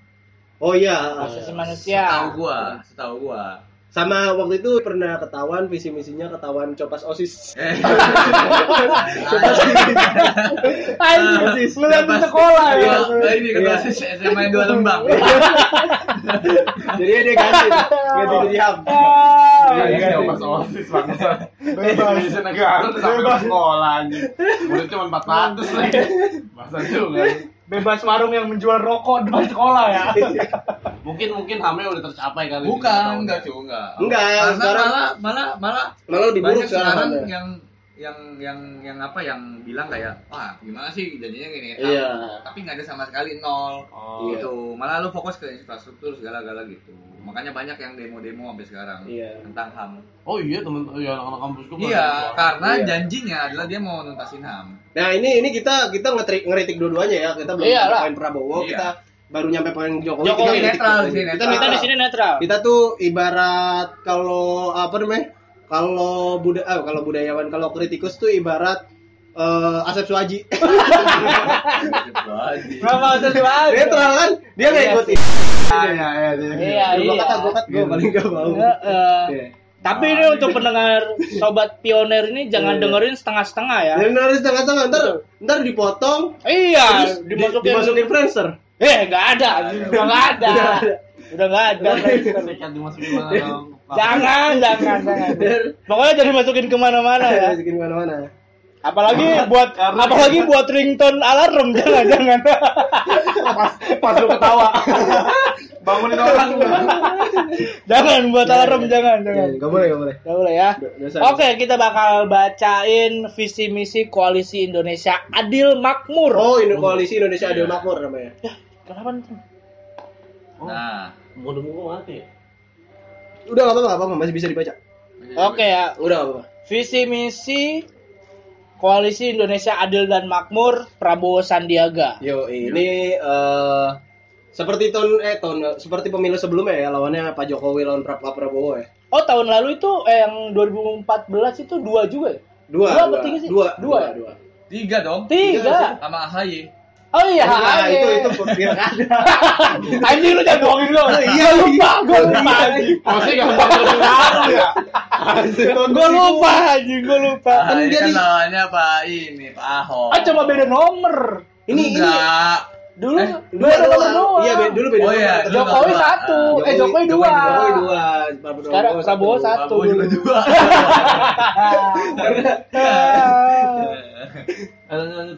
Oh iya. Asasi manusia. Setahu gua, setahu gua. Sama waktu itu pernah ketahuan visi misinya ketahuan copas osis. Eh, Anjing, melihat di sekolah ya. Nah ini ketua Iya. sis SMA dua lembang. Jadi dia ganti, ganti jadi ham. Ah, Iya, coba osis bangsa. Indonesia negara sampai sekolah anjing. Murid cuma 400 lagi. Masa juga. Bebas warung yang menjual rokok depan sekolah ya. Mungkin mungkin hamil udah tercapai kali. Bukan, enggak cuy, enggak. Enggak, Karena sekarang- malah malah malah Malah lebih buruk sekarang yang yang yang yang apa yang bilang kayak wah gimana sih jadinya gini Iya. tapi nggak ada sama sekali nol Oh, gitu malah lu fokus ke infrastruktur segala-gala gitu makanya banyak yang demo-demo sampai sekarang Iya. tentang ham Oh iya teman ya anak-anak kampusku pada iya karena Iya. janjinya adalah dia mau nuntasin ham Nah ini ini kita kita ngetrik, ngeritik dua-duanya ya kita belum Iyalah. ngomongin Prabowo Iya. kita baru nyampe poin Jokowi, Jokowi kita netral sini, Kita netral. Kita di sini netral. Kita tuh ibarat kalau apa namanya? Kalau budaya ah, kalau budayawan, kalau kritikus tuh ibarat eh Asep Suwaji. Kenapa harus lagi? netral kan? Dia nggak Iya ikut. Iya, iya, iya. Iya, Gua iya. kata gua kata gua paling gak mau. Heeh. Iya. Tapi ini untuk pendengar sobat pioner ini jangan Iya. dengerin setengah-setengah ya. Dan harus tengah-tengah ntar ntar dipotong Iya, dimasukin. dimasukin Friendster. Eh, nggak ada. Udah nggak ada. Udah nggak ada. Dimasukin mana dong? Jangan, jangan, jangan. Pokoknya jadi masukin ke mana-mana ya. Masukin mana-mana. Apalagi buat apalagi buat ringtone alarm jangan jangan. Pas pas lu ketawa. Bangunin orang. jangan buat alarm jangan jangan. Gak boleh, gak boleh. Nggak boleh ya. Dosa. Oke, kita bakal bacain visi misi koalisi Indonesia Adil Makmur. Oh, ini koalisi Indonesia Adil Makmur namanya. Kenapa nih? Nah, Mau nemu gua mati ya? Udah gak apa-apa, masih bisa dibaca. Oke ya, Udah gak apa-apa. visi misi koalisi Indonesia Adil dan Makmur Prabowo Sandiaga. Yo, ini eh seperti tahun eh tahun seperti pemilu sebelumnya ya lawannya Pak Jokowi lawan Pra- Pak Prabowo ya. Oh tahun lalu itu eh, yang 2014 itu dua juga ya? Dua, Dua sih? Dua, Dua dua, ya? dua. tiga dong. Tiga. Sama AHY. Oh iya, Nah, iya. itu itu pilkada. Anjing lu jangan bohongin gue. Iya, lupa, gue lupa anjing. Masih gak ngaruh ya. Gue lupa anjing, gue lupa. Dia kan di- lawannya Pak ini, Pak Ahok. Ah cuma beda nomor. Ini ini Enggak. Dulu Eh, dua beda nomor doang. doang. Iya, be- dulu beda Oh iya, dulu Jokowi dua. satu, Ah, eh Jokowi dua. Jokowi dua. Prabowo Sekarang Prabowo satu. Prabowo juga dua. Lanjut.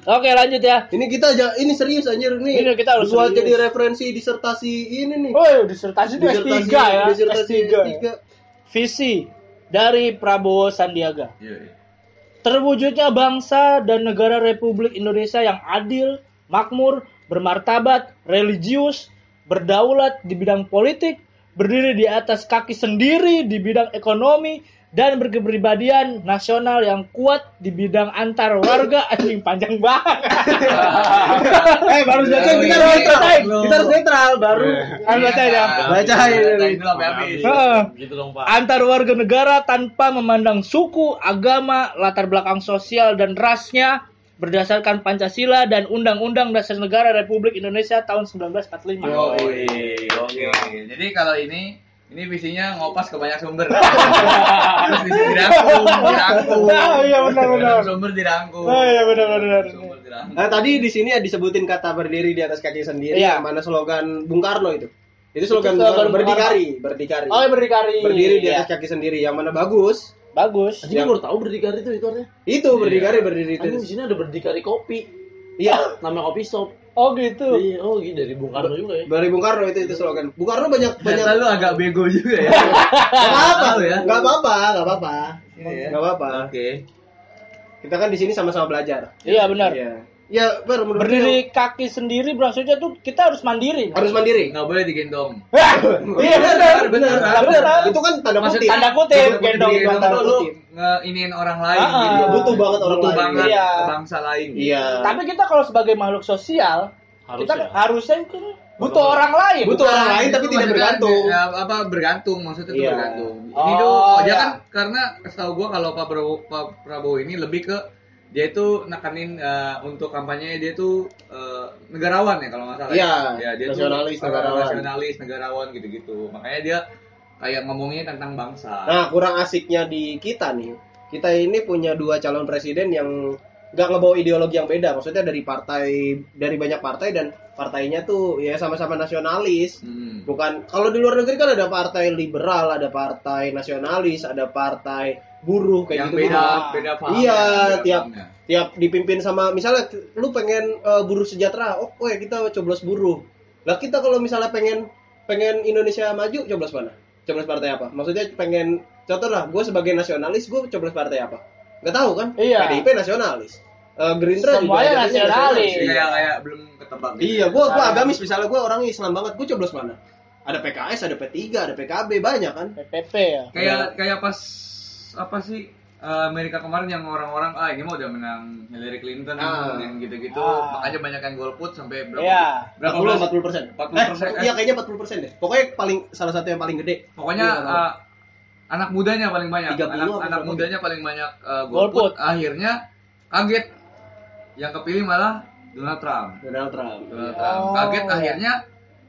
Oke lanjut ya. Ini kita aja ini serius anjir nih. Ini kita harus buat serius. jadi referensi disertasi ini nih. Oh disertasi itu S3 ya. disertasi S3. S3. Visi dari Prabowo Sandiaga. Iya, iya. Terwujudnya bangsa dan negara Republik Indonesia yang adil, makmur, bermartabat, religius, berdaulat di bidang politik, berdiri di atas kaki sendiri di bidang ekonomi, dan berkepribadian nasional yang kuat di bidang antar warga anjing panjang banget. Eh baru baca Oh, kita iya. harus netral. Kita harus netral baru. Kan baca ya. Bacain. Bacain dulu sampai habis. Heeh. Gitu dong, Pak. antar warga negara tanpa memandang suku, agama, latar belakang sosial dan rasnya berdasarkan Pancasila dan Undang-Undang Dasar Negara Republik Indonesia tahun 1945. Oh, oke. Jadi kalau ini ini visinya ngopas ke banyak sumber. Terus di sini dirangkum, dirangkum. Ah, iya, benar, benar. Sumber dirangkum. Oh iya benar-benar. Sumber dirangkum. Nah, tadi di sini ya disebutin kata berdiri di atas kaki sendiri. Iya. Yang mana slogan Bung Karno itu? Itu slogan, Itu Bung slogan Berdikari, berdikari. Oh, iya, berdikari. Berdiri di Iya. atas kaki sendiri. Yang mana bagus? Bagus. Anjing gua baru tahu berdikari itu itu artinya. Itu berdikari berdiri Anjing di itu. sini ada berdikari kopi. Iya. Nama kopi shop. Oh gitu. Iya, oh gitu dari Bung Karno juga ya. Dari Bung Karno itu itu slogan. Bung Karno banyak banyak. Ternyata lu agak bego juga ya. Gak apa-apa, ya. gak apa-apa, gak apa-apa, Ini ya. gak apa-apa. Oke. Kita kan di sini sama-sama belajar. Iya benar. Iya. Ya, ber, Berdiri kaki sendiri maksudnya tuh kita harus mandiri. harus mandiri. Nggak boleh digendong. iya benar. benar, Benar. benar. Itu kan tanda Maksud kutip. tanda kutip, gendong, Digendong tanda kutip. ngeiniin orang lain Ah, gitu. Butuh banget orang Butuh lain. banget Iya. bangsa lain. Iya. Tapi kita kalau sebagai makhluk sosial, kita Harusnya. harusnya itu butuh orang lain. Butuh orang lain tapi Itu tidak bergantung. ya, apa bergantung maksudnya itu Iya. bergantung. Ini Oh, tuh dia iya. kan karena setahu gua kalau Pak Prabowo, Pak Prabowo ini lebih ke dia itu nekanin eh, untuk kampanye dia tuh eh, negarawan ya kalau nggak salah. Iya, ya, dia nasionalis, tuh, eh, negarawan. nasionalis, negarawan gitu-gitu. Makanya dia kayak ngomongnya tentang bangsa. Nah, kurang asiknya di kita nih. Kita ini punya dua calon presiden yang nggak ngebawa ideologi yang beda. Maksudnya dari partai dari banyak partai dan partainya tuh ya sama-sama nasionalis. Hmm. Bukan kalau di luar negeri kan ada partai liberal, ada partai nasionalis, ada partai buruh kayak yang gitu. beda beda paham. Iya, beda tiap pahamnya. tiap dipimpin sama misalnya lu pengen eh, buruh sejahtera, oh, oh ya kita coblos buruh. Lah kita kalau misalnya pengen pengen Indonesia maju, coblos mana? Coblos partai apa? Maksudnya pengen contoh lah, gue sebagai nasionalis, gue coblos partai apa? Gak tahu kan? Iya. PDIP nasionalis. Eh, Gerindra juga Semuanya nasionalis. Jadi kayak kayak belum ketebak. gitu. Iya, gue gua Ah. agamis misalnya gue orang Islam banget, gue coblos mana? Ada PKS, ada P3, ada PKB, banyak kan? PPP ya. kayak kayak pas apa sih eh, Amerika kemarin yang orang-orang ah ini mah udah menang Hillary Clinton Ah. yang gitu-gitu Ah. makanya banyak yang golput sampai berapa Iya. berapa 40 belas 40 persen. 40%, Eh, eh. iya kayaknya 40 persen deh. Pokoknya paling salah satu yang paling gede. pokoknya Iya, eh, anak mudanya paling banyak 30 anak anak mudanya paling banyak eh, Golput. golput akhirnya kaget yang kepilih malah Donald Trump Donald Trump. Donald. Trump Oh. kaget akhirnya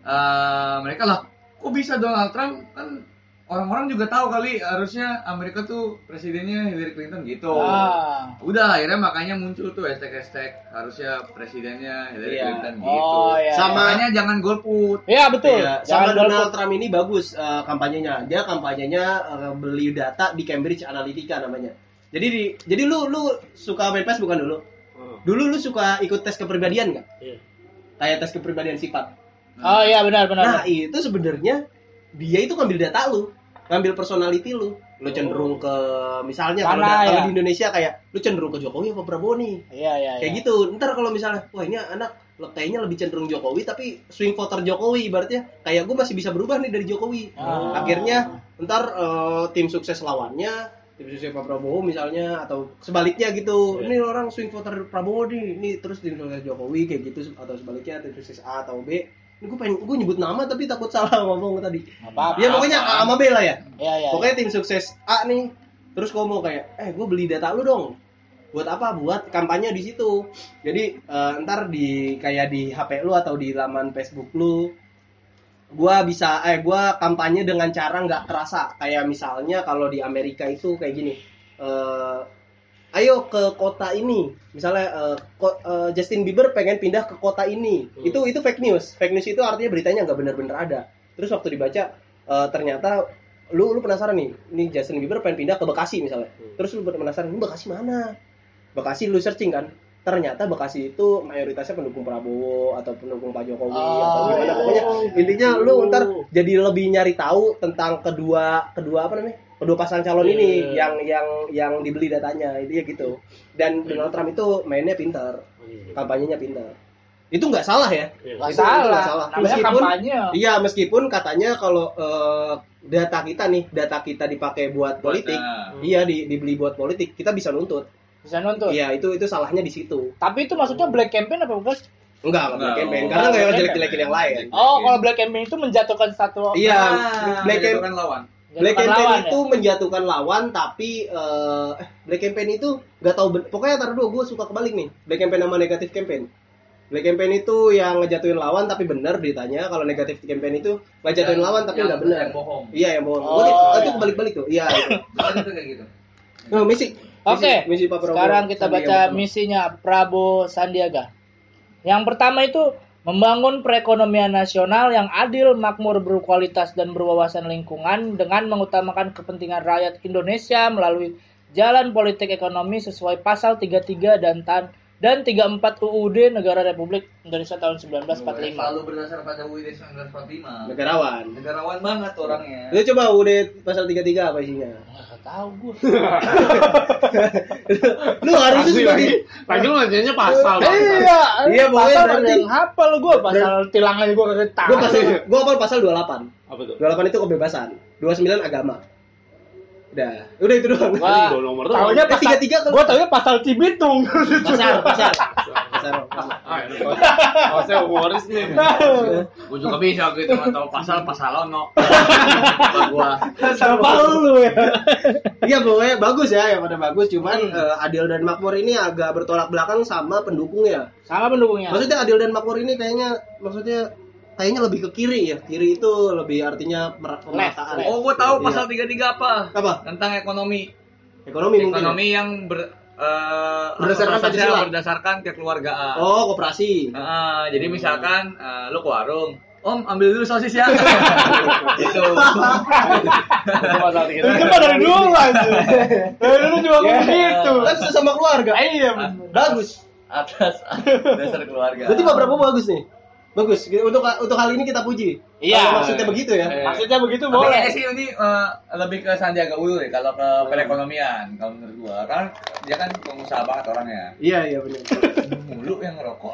eh, mereka lah kok bisa Donald Trump kan orang-orang juga tahu kali harusnya Amerika tuh presidennya Hillary Clinton gitu Ah. udah akhirnya makanya muncul tuh hashtag hashtag harusnya presidennya Hillary Iya. Clinton gitu Oh iya. Sama- makanya jangan golput Iya betul. Iya, Jangan sama Donald golput. Trump ini bagus eh, kampanyenya. Dia kampanyenya eh, beli data di Cambridge Analytica namanya. Jadi di, jadi lu lu suka main PES bukan dulu? Dulu lu suka ikut tes kepribadian nggak? Iya. Kayak tes kepribadian sifat. Oh iya benar benar. Nah, itu sebenarnya dia itu ngambil data lu, ngambil personality lu. Lu cenderung ke misalnya kalau da- ya? di Indonesia kayak lu cenderung ke Jokowi apa Prabowo nih. Iya iya. Kayak iya. gitu. Ntar kalau misalnya, wah ini anak kayaknya lebih cenderung Jokowi tapi swing voter Jokowi ibaratnya kayak gue masih bisa berubah nih dari Jokowi. Ah. Akhirnya ntar eh, tim sukses lawannya, tim sukses Pak Prabowo misalnya atau sebaliknya gitu. Ini orang swing voter Prabowo nih, ini terus tim sukses Jokowi kayak gitu atau sebaliknya tim sukses A atau B. Ini gue pengen gue nyebut nama tapi takut salah ngomong tadi. Nggak apa-apa. Ya pokoknya A sama B lah ya. Iya iya. Pokoknya tim sukses A nih, terus ngomong kayak, eh gue beli data lu dong. Buat apa? Buat kampanye di situ. Jadi eh, ntar di kayak di HP lu atau di laman Facebook lu, gua bisa eh gua kampanye dengan cara nggak kerasa. Kayak misalnya kalau di Amerika itu kayak gini. eh, ayo ke kota ini. Misalnya eh, ko- eh, Justin Bieber pengen pindah ke kota ini. Itu itu fake news. Fake news itu artinya beritanya nggak benar-benar ada. Terus waktu dibaca eh, ternyata lu lu penasaran nih, ini Justin Bieber pengen pindah ke Bekasi misalnya. Terus lu penasaran, ini Bekasi mana? Bekasi lu searching kan. Ternyata Bekasi itu mayoritasnya pendukung Prabowo atau pendukung Pak Jokowi atau gimana pokoknya intinya lu ntar jadi lebih nyari tahu tentang kedua kedua apa namanya kedua pasang calon ini Iya. yang yang yang dibeli datanya itu ya gitu dan Donald Trump itu mainnya pintar kampanyenya pintar itu nggak salah ya Nggak Itu- itu salah. nggak salah. Namanya Meskipun- kampanye. Iya, meskipun katanya kalau eh, data kita nih, data kita dipakai buat politik, Nah, iya di, dibeli buat politik, kita bisa nuntut. Bisa nonton. Iya, itu itu salahnya di situ. Tapi itu maksudnya black campaign apa bukan? Enggak, enggak Enggak, campaign, oh. karena nggak Black jelek-jelekin yang lain. Oh, kalau black campaign itu menjatuhkan satu Iya, Ah, black campaign lawan Black campaign lawan, itu ya? menjatuhkan lawan, tapi eh eh, black campaign itu nggak tahu ben- pokoknya tar dulu gue suka kebalik nih. Black campaign sama negatif campaign. Black campaign itu yang ngejatuhin lawan tapi benar ditanya. Kalau negatif campaign itu ngejatuhin Yang- lawan tapi nggak benar. yang bohong. Iya yang bohong. Oh, nih, itu iya. kebalik-balik tuh. Iya itu. Bukan itu kayak gitu Oh, misi. Oke, Misi, misi Pak Prabowo. sekarang kita Sandiaga baca misinya Prabowo Sandiaga. Yang pertama itu membangun perekonomian nasional yang adil, makmur, berkualitas dan berwawasan lingkungan dengan mengutamakan kepentingan rakyat Indonesia melalui jalan politik ekonomi sesuai pasal 33 dan tan dan 34 UUD Negara Republik Indonesia tahun 1945. selalu berdasar pada UUD 1945 Negarawan. negarawan banget orangnya Lu coba UUD pasal 33 apa isinya? Nggak tahu gue. Lu harusnya Lagi, sebagai lagi, lagi lu nanyanya pasal. Iya, Iya, pasal berarti- yang hafal gue pasal tilang aja gue kagak tahu. Gua pasal gua hafal pasal 28. Apa tuh? 28 itu kebebasan. 29 agama. Udah, udah itu doang. Wah, nomor taunya Eh, pasal tiga-tiga kan- Gue taunya pasal Cibitung. Pasar, pasar. Pasar. Ah. Oh, saya humoris nih. gue juga bisa gitu atau pasal pasal ono gua Sama lu ya. Iya, pokoknya bagus ya, yang pada bagus. Cuman eh, adil dan makmur ini agak bertolak belakang sama pendukungnya. Sama pendukungnya. Maksudnya adil dan makmur ini kayaknya maksudnya kayaknya lebih ke kiri ya. Kiri itu lebih artinya mer- pemerataan. oh gue tahu Iya. pasal 33 apa Apa? tentang ekonomi Ekonomi mungkin. ya? ekonomi yang ber eh, Berdasarkan Pancasila. berdasarkan kekeluargaan Oh, koperasi. Heeh, jadi misalkan eh, lu ke warung Om ambil dulu sosis ya. gitu. Itu tiga. Itu mah dari dulu aja. Dari dulu juga ngomong gitu. Kan sesama keluarga. Iya, Bagus. Atas dasar keluarga. Berarti Pak Prabowo bagus nih. Bagus. Untuk untuk hal ini kita puji. Iya. Kalau maksudnya begitu ya. Eh, Maksudnya begitu Tapi boleh. kayaknya sih ini eh, lebih ke Sandiaga Uno deh kalau ke perekonomian kalau menurut gua. Karena dia kan pengusaha banget orangnya. Iya, iya benar. Mulu yang ngerokok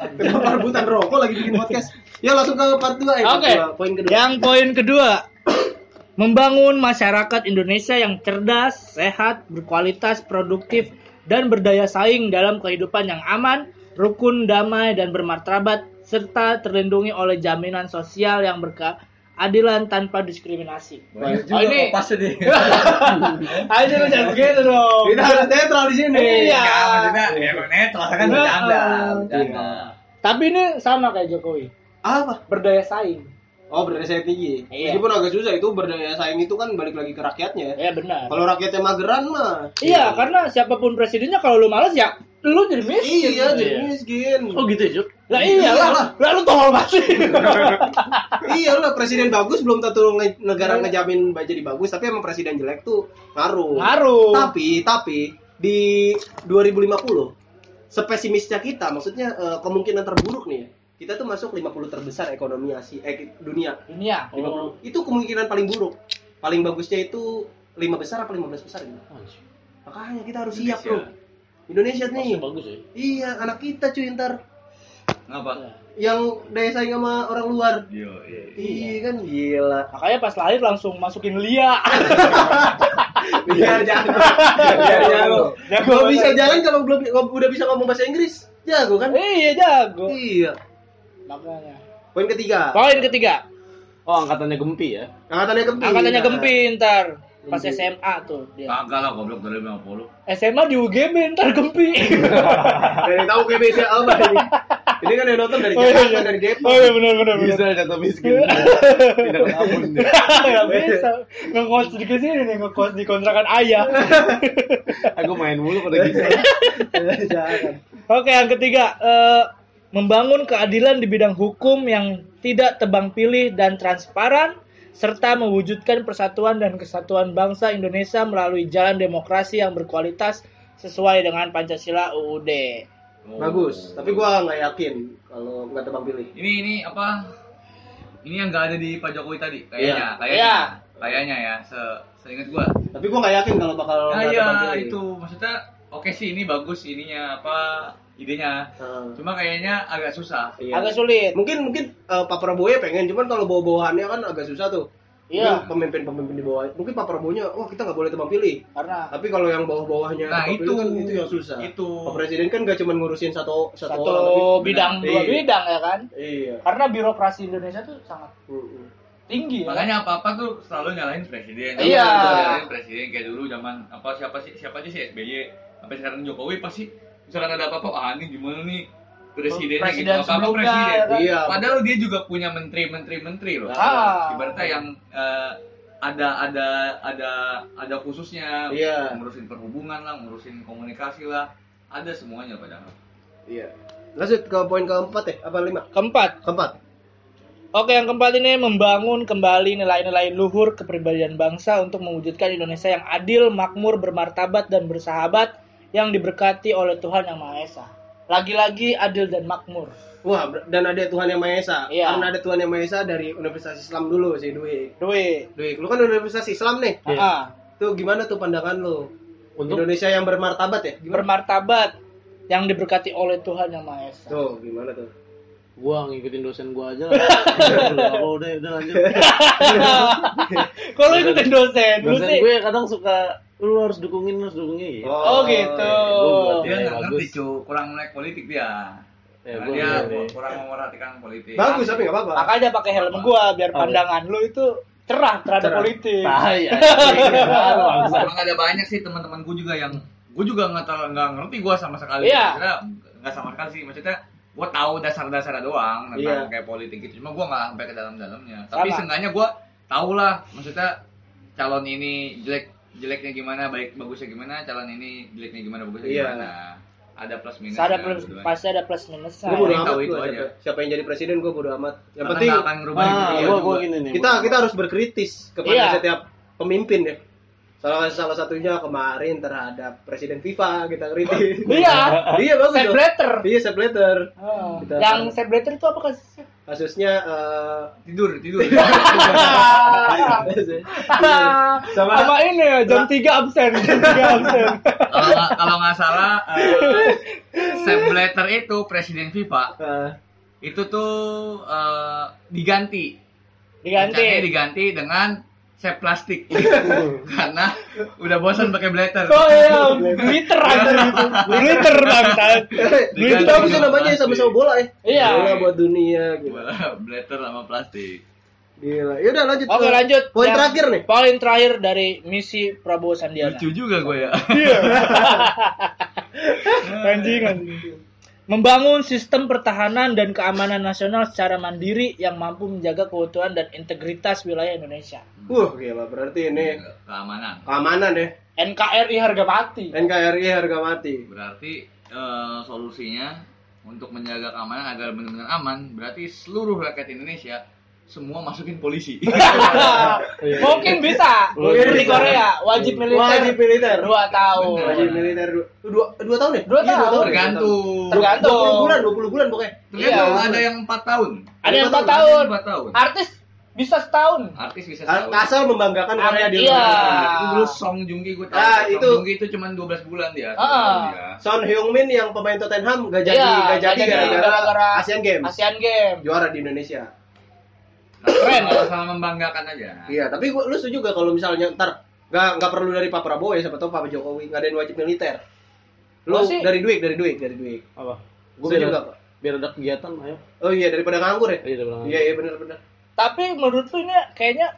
rebutan rokok lagi bikin podcast? Ya langsung ke part 2 ya. Oke. Poin kedua. Yang poin kedua, Membangun masyarakat Indonesia yang cerdas, sehat, berkualitas, produktif, dan berdaya saing dalam kehidupan yang aman, rukun, damai, dan bermartabat, serta terlindungi oleh jaminan sosial yang berkeadilan tanpa diskriminasi. Banyak Oh, juga ini- kopas nih. Ayo lu jangan begitu dong. Kita harus netral di sini. Iya. Ya, maksudnya ya emang netral kan bercanda, bercanda. Tapi ini sama kayak Jokowi, Apa? berdaya saing. Oh berdaya saing tinggi. Iya. Meskipun agak susah itu berdaya saing itu kan balik lagi ke rakyatnya. Ya benar. Kalau rakyatnya mageran mah. Iya, karena siapa pun presidennya kalau lu males ya lu jadi miskin. Iya, jadi miskin. Oh gitu ya, Juk? Lah Iyalah. iyalah, lah lu tolol masih. iya lah presiden bagus belum tentu nge- negara ngejamin jadi bagus tapi emang presiden jelek tuh ngaruh. Ngaruh. Tapi tapi di 2050 sepesimisnya kita maksudnya eh, kemungkinan terburuk nih ya. Kita tuh masuk 50 terbesar ekonomi Asia eh dunia. Dunia. 50. Itu kemungkinan paling buruk. Paling bagusnya itu 5 besar apa 15 besar gitu. Makanya kita harus siap, Bro. Indonesia nih. Masih bagus ya. Iya, anak kita cuy ntar Ngapa? yang daya saing sama orang luar. Yo, iya. Iya kan gila. Makanya pas lahir langsung masukin Lia. Biar jago. Biar jago. Jago Kalau bisa jalan kalau belum udah bisa ngomong bahasa Inggris, jago kan? Iya jago. Iya. Makanya. Poin ketiga. Poin ketiga, Oh, angkatannya Gempi ya. Angkatannya Gempi. angkatannya. Gempi ntar pas. SMA tuh dia. Kagak lah goblok dari 50. SMA di UGB ntar Gempi. Dari tahu GBC apa ini? Ini kan yang nonton dari Oh, iya, Jakarta, iya. dari Depok. Oh iya benar benar. Bisa jatuh miskin. Tidak ketahuan. Gak bisa ngekos di sini nih ngekos di kontrakan ayah. Aku main mulu pada gitu. Oke yang ketiga eh, membangun keadilan di bidang hukum yang tidak tebang pilih dan transparan serta mewujudkan persatuan dan kesatuan bangsa Indonesia melalui jalan demokrasi yang berkualitas sesuai dengan Pancasila UUD. Oh. Bagus, tapi gua nggak yakin kalau nggak tebang pilih. Ini ini apa? Ini yang nggak ada di Pak Jokowi tadi Iya. kayaknya, kayaknya. Iya. Kayaknya ya, se seingat gua. Tapi gua nggak yakin kalau bakal Nah, iya tebang pilih. itu maksudnya oke sih ini bagus ininya apa idenya. Nah, Cuma kayaknya agak susah. iya. Agak sulit. Mungkin mungkin eh, Pak Prabowo ya pengen, cuman kalau bawa-bawahannya kan agak susah tuh. Iya. Pemimpin-pemimpin di bawah. Mungkin Pak Prabowo-nya, wah kita nggak boleh tebang pilih. Karena Tapi kalau yang bawah-bawahnya Nah, itu. kan itu yang susah. Itu. Pak Presiden kan gak cuma ngurusin satu satu, satu bidang dua Iya. bidang ya kan. Iya. Karena birokrasi Indonesia tuh sangat tinggi ya. Makanya apa-apa tuh selalu nyalahin presiden. Iya. Nyalahin presiden kayak dulu zaman apa siapa sih siapa aja sih SBY sampai sekarang Jokowi pasti misalkan ada apa-apa ah ini gimana nih presidennya Presiden gitu apa-apa sebelumnya, presiden. ya kan? Iya. Padahal dia juga punya menteri-menteri menteri loh. Ah. Ibaratnya yang eh, ada ada ada ada khususnya Iya. ngurusin perhubungan lah, ngurusin komunikasi lah, ada semuanya padahal. Iya. Lanjut ke poin keempat ya, apa lima? Keempat, Keempat. Oke, yang keempat ini membangun kembali nilai-nilai luhur kepribadian bangsa untuk mewujudkan Indonesia yang adil, makmur, bermartabat, dan bersahabat yang diberkati oleh Tuhan Yang Maha Esa. Lagi-lagi adil dan makmur. Wah, dan ada Tuhan yang Maha Esa. Iya. Karena ada Tuhan yang Maha Esa dari Universitas Islam dulu sih, Dwi. Dwi. Dwi, lu kan Universitas Islam nih. Iya. Ah, Tuh gimana tuh pandangan lu? Untuk Indonesia yang bermartabat ya? Gimana? bermartabat yang diberkati oleh Tuhan Yang Maha Esa. Tuh, gimana tuh? Gua ngikutin dosen gua aja lah. Kalau udah udah lanjut. Kalau ikutin dosen, lu Dosen sih. gue kadang suka lu harus dukungin, harus dukungin. gitu. Oh gitu. Gua buat Dia Iya, nggak ngerti cu, kurang melek politik dia. Ya, Nah, gua dia kurang memperhatikan politik. Bagus tapi nggak apa-apa. Makanya pakai helm gua biar Oh, iya. pandangan lu itu cerah terhadap Cerah. politik. Anjing. Baru, bangsat. Emang ada banyak sih teman-temanku juga yang gue juga nggak terlalu nggak ngerti gue sama sekali. Iya. Nggak sama sekali sih. Maksudnya gue tahu dasar-dasar doang tentang Iya. kayak politik gitu. Cuma gue nggak sampai ke dalam-dalamnya. Tapi seenggaknya gue tahu lah. Maksudnya calon ini jelek jeleknya gimana, baik bagusnya gimana, calon ini jeleknya gimana, bagusnya Iya. gimana. Ada plus minus. Ada plus, pasti ada plus minusnya. Gue bodo amat tahu itu aja. siapa, siapa yang jadi presiden gue bodo amat. Yang Karena penting nggak akan ngerubah Ah, hidup dia gua juga. gua gini nih. kita kita harus berkritis kepada Iya. setiap pemimpin ya. Salah salah satunya kemarin terhadap presiden FIFA kita kritis. Iya. Iya bagus letter. Iya save letter. Oh. Kita- Yang save letter itu apa kan? Kasusnya eh tidur tidur. Sama- Sama ini ya, jam 3 absen, jam 3 absen. Kalau nggak kalau nggak salah, eh, Sepp Blatter itu presiden FIFA eh, itu tuh eh, diganti. Diganti. Diganti dengan sep plastik karena udah bosan pakai blatter Oh iya, glitter aja gitu. Glitter bangsat. Itu apa sih namanya sama-sama bola ya? Iya. Bola buat dunia gitu. blatter sama plastik Gila. Ya udah lanjut. Oke ke lanjut. Poin Yang terakhir nih. Poin terakhir dari misi Prabowo Sandiaga. lucu juga gue ya anjing anjing. Membangun sistem pertahanan dan keamanan nasional secara mandiri yang mampu menjaga keutuhan dan integritas wilayah Indonesia. Wah, gila berarti ini keamanan keamanan ya. NKRI harga mati. NKRI harga mati. berarti eh, solusinya untuk menjaga keamanan agar benar-benar aman berarti seluruh rakyat Indonesia semua masukin polisi Mungkin bisa. Mungkin Di. Korea wajib militer. Wajib militer. Dua tahun. Wajib militer dua, dua, dua tahun ya? Dua Iya, tahun. ya? tergantung Tergantung. 20 bulan, 20 bulan pokoknya. tergantung Iya. ada yang empat tahun Ada yang empat tahun. empat tahun Artis bisa setahun. artis bisa setahun Asal membanggakan Korea di Iya. luar. itu dulu Song Joong Ki gue tahu Ah, Song itu- Joong Ki itu cuma 12 bulan dia Ah. Dia. Son Heung Min yang pemain Tottenham gak jadi, Iya, gak jadi gara-gara Asian Games. Asian Games. Juara di Indonesia. Keren. Sama- sama membanggakan aja Iya, tapi gua, lu setuju gak kalau misalnya ntar nggak nggak perlu dari Pak Prabowo ya, siapa tahu Pak Jokowi ngadain wajib militer. Lu Oh, sih. dari duit, dari duit, dari duit. Apa? Gue setuju ada- gak, Pak? Biar ada kegiatan, ayo. Oh iya, daripada nganggur ya? Iya, bilang. Iya, iya benar-benar. Tapi menurut lu ini kayaknya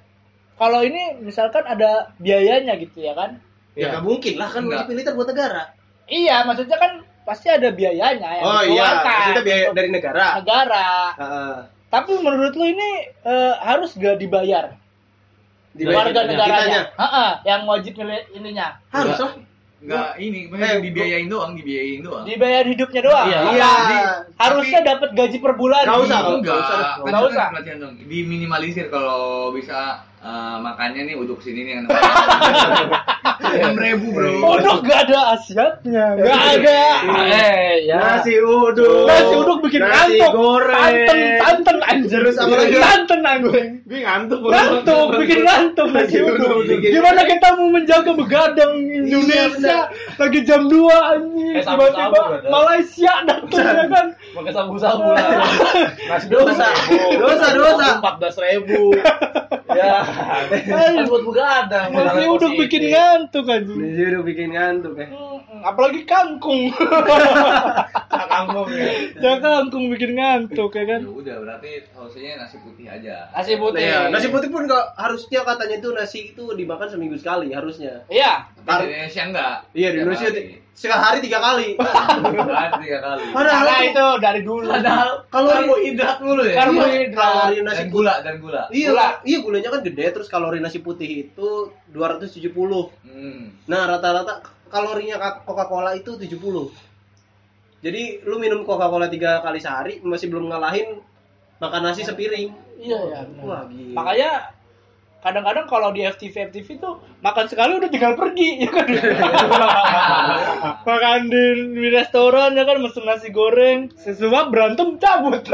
kalau ini misalkan ada biayanya gitu ya kan? Ya Iya. nggak mungkin lah kan wajib militer buat negara. Iya, maksudnya kan pasti ada biayanya yang Oh iya, maksudnya biaya dari negara. negara. Heeh. Tapi menurut lu ini eh, harus gak dibayar Dibayar warga negaranya? Heeh, yang wajib milih ininya. Harus lah. Enggak ini, Eh, dibiayain doang, dibiayain doang. Dibayar hidupnya doang. Iya. Iya. Harusnya dapat gaji per bulan. Nggak usah, Gitu. enggak, Nggak usah. kan Nggak itu usah. kan. Diminimalisir kalau bisa eh, makannya nih uduk sini nih yang enam ribu bro. Uduk gak ada asiatnya. Gak ada. Eh, ya. Nasi uduk. Nasi uduk bikin Nasi ngantuk. goreng. Santen, santen anjir. Terus apa lagi? Anjing. Gue ngantuk. Ngantuk, bikin ngantuk nasi uduk. Gimana kita mau menjaga begadang Indonesia lagi jam 2 anjing. Eh, Tiba-tiba. Malaysia datang ya kan. Pakai sabu-sabu lah. Nasi Dosa. Dosa, dosa. Empat belas ribu. Ya. Kan buat begadang. Nasi uduk bikin ngantuk anjing. Nasi uduk bikin ngantuk ya. Apalagi kangkung. Kangkung ya. ya kangkung bikin ngantuk ya kan. Ya udah berarti solusinya nasi putih aja. Nasi Nah, putih. iya, nasi putih pun nggak harusnya katanya itu nasi itu dimakan seminggu sekali harusnya. Iya. Tapi di Indonesia enggak. Iya di Indonesia sehari tiga kali. Sehari tiga kali. Padahal Karena itu dari dulu. Padahal Kalori- karbohidrat mulu ya. Karbohidrat. kalori nasi dan gula dan gula. Iya, Gula. iya gulanya kan gede terus kalori nasi putih itu 270. Hmm. Nah, rata-rata kalorinya Ka- Coca-Cola itu 70. Jadi lu minum Coca-Cola tiga kali sehari masih belum ngalahin makan nasi sepiring. Iya ya. benar. Wah, gila. Makanya kadang-kadang kalau di FTV FTV tuh makan sekali udah tinggal pergi ya kan makan di, di restoran ya kan mesen nasi goreng sesuap berantem cabut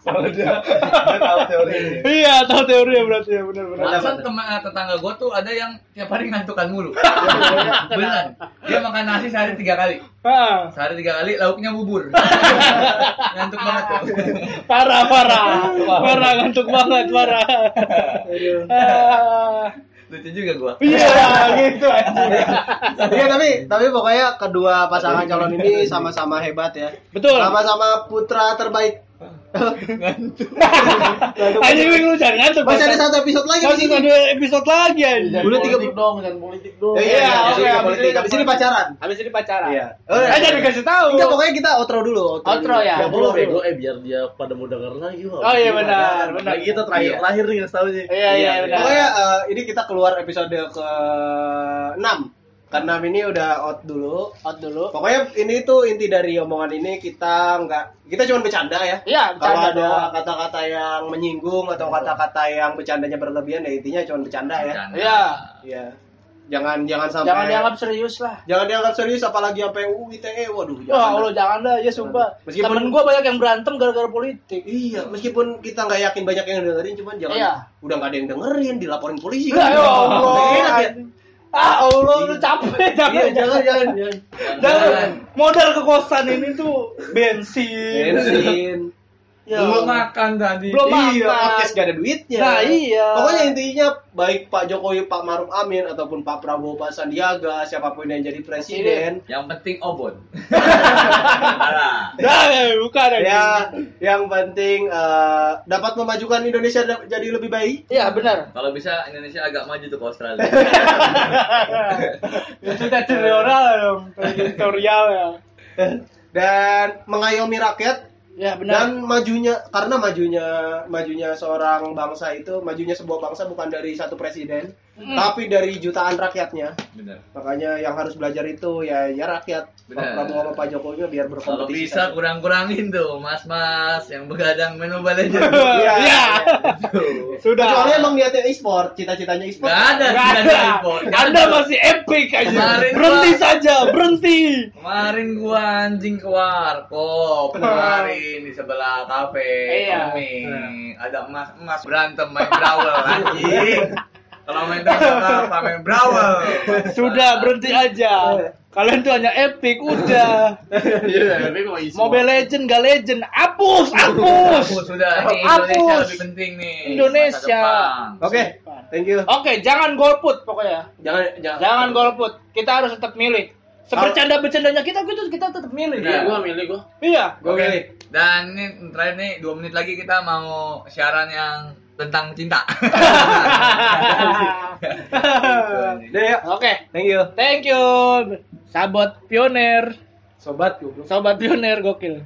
Soalnya dia, dia tahu teori ini. iya tahu teori ya berarti ya benar-benar Alasan teman eh, tetangga gue tuh ada yang tiap hari ngantukan mulu. Beneran. Dia makan nasi sehari tiga kali. Ah, Sehari tiga kali, lauknya bubur. Ngantuk banget tuh. parah parah parah ngantuk banget parah Ah, Lucu juga gua. iya gitu anjing Iya tapi tapi pokoknya kedua pasangan calon ini sama-sama hebat ya. betul Sama-sama putra terbaik. anjing lu jangan ngantuk Masih ada satu episode lagi masih ada episode lagi Jangan Boleh tiga- politik dong, jangan politik dong. Ya, iya, Iya, iya, oke, iya, habis politik. ini- pacaran. habis ini pacaran Iya. Jangan dikasih tahu Enggak, pokoknya kita outro dulu. Outro ya? Ya Outro belum dulu. bego, eh biar dia pada mau denger lagi. Oh, iya, benar, benar. Lagi kita terakhir Iya. terakhir nih ngasih tahu sih. iya iya benar Pokoknya eh, ini kita keluar episode ke 6 Karena ini udah out dulu. out dulu Pokoknya ini tuh inti dari omongan ini kita nggak kita cuma bercanda ya. iya Kalau bercanda ada doang. kata-kata yang menyinggung atau kata-kata yang bercandanya berlebihan ya intinya cuma bercanda ya. Iya Iya. Jangan jangan sampai jangan dianggap serius lah jangan dianggap serius apalagi sampai UU ITE waduh Wah, jangan. Allah jangan dah, ya sumpah. Meskipun- Temen gua banyak yang berantem gara-gara politik. Iya, meskipun kita nggak yakin banyak yang dengerin, cuman jangan Iya. udah nggak ada yang dengerin, dilaporin polisi. Ya Allah. Nggak enak ya. Ah, Allah, lu capek, capek. Iya, jangan, jangan, jangan. Jangan. Modal ke kosan ini tuh bensin. Bensin. Ya. Belum makan tadi. Belum Iya, makan. podcast gak ada duitnya. Nah, iya. Pokoknya intinya baik Pak Jokowi, Pak Maruf Amin ataupun Pak Prabowo, Pak Sandiaga, siapa pun yang jadi presiden, Yang penting obon. Nah, bukan ya yang penting eh, dapat memajukan Indonesia jadi lebih baik. Iya, benar. Kalau bisa Indonesia agak maju tuh ke Australia. Itu teritorial dong, teritorial ya. dan mengayomi rakyat Ya, benar. dan majunya karena majunya majunya seorang bangsa itu majunya sebuah bangsa bukan dari satu presiden Hmm. tapi dari jutaan rakyatnya Bener. makanya yang harus belajar itu ya ya rakyat Pak Benar. Prabowo sama Pak Jokowi biar Kalau berkompetisi bisa saja. kurang-kurangin tuh mas-mas yang begadang main Mobile Legends. Iya. Iya. Tuh. Sudah. Kecuali emang niatnya e-sport, cita-citanya e-sport. Nggak ada, tidak ada. impor. Anda masih epic aja. Kemarin Berhenti gua- saja, berhenti. Kemarin gua anjing ke warkop kemarin di sebelah kafe Iya. Tommy. Ada emas-emas berantem main brawl anjing. Kalau main brawl apa main brawl. Sudah berhenti aja. Kalian tuh hanya epic, udah. Iya, tapi kok. Mobile Legend gak legend, hapus, hapus. Sudah ini Hapus. Indonesia lebih penting nih. Indonesia. Oke, thank you. Oke, jangan golput pokoknya. Jangan jangan Jangan golput. Kita harus tetap milih. Sebercanda-bercandanya kita kita kita tetap milih. Iya, gua milih gua. Iya. Gue Oke. milih. Dan ini terakhir nih dua menit lagi kita mau siaran yang tentang cinta. Oke, Thank you. thank you. Sahabat pioner, Sobat goblok. sobat pioner gokil.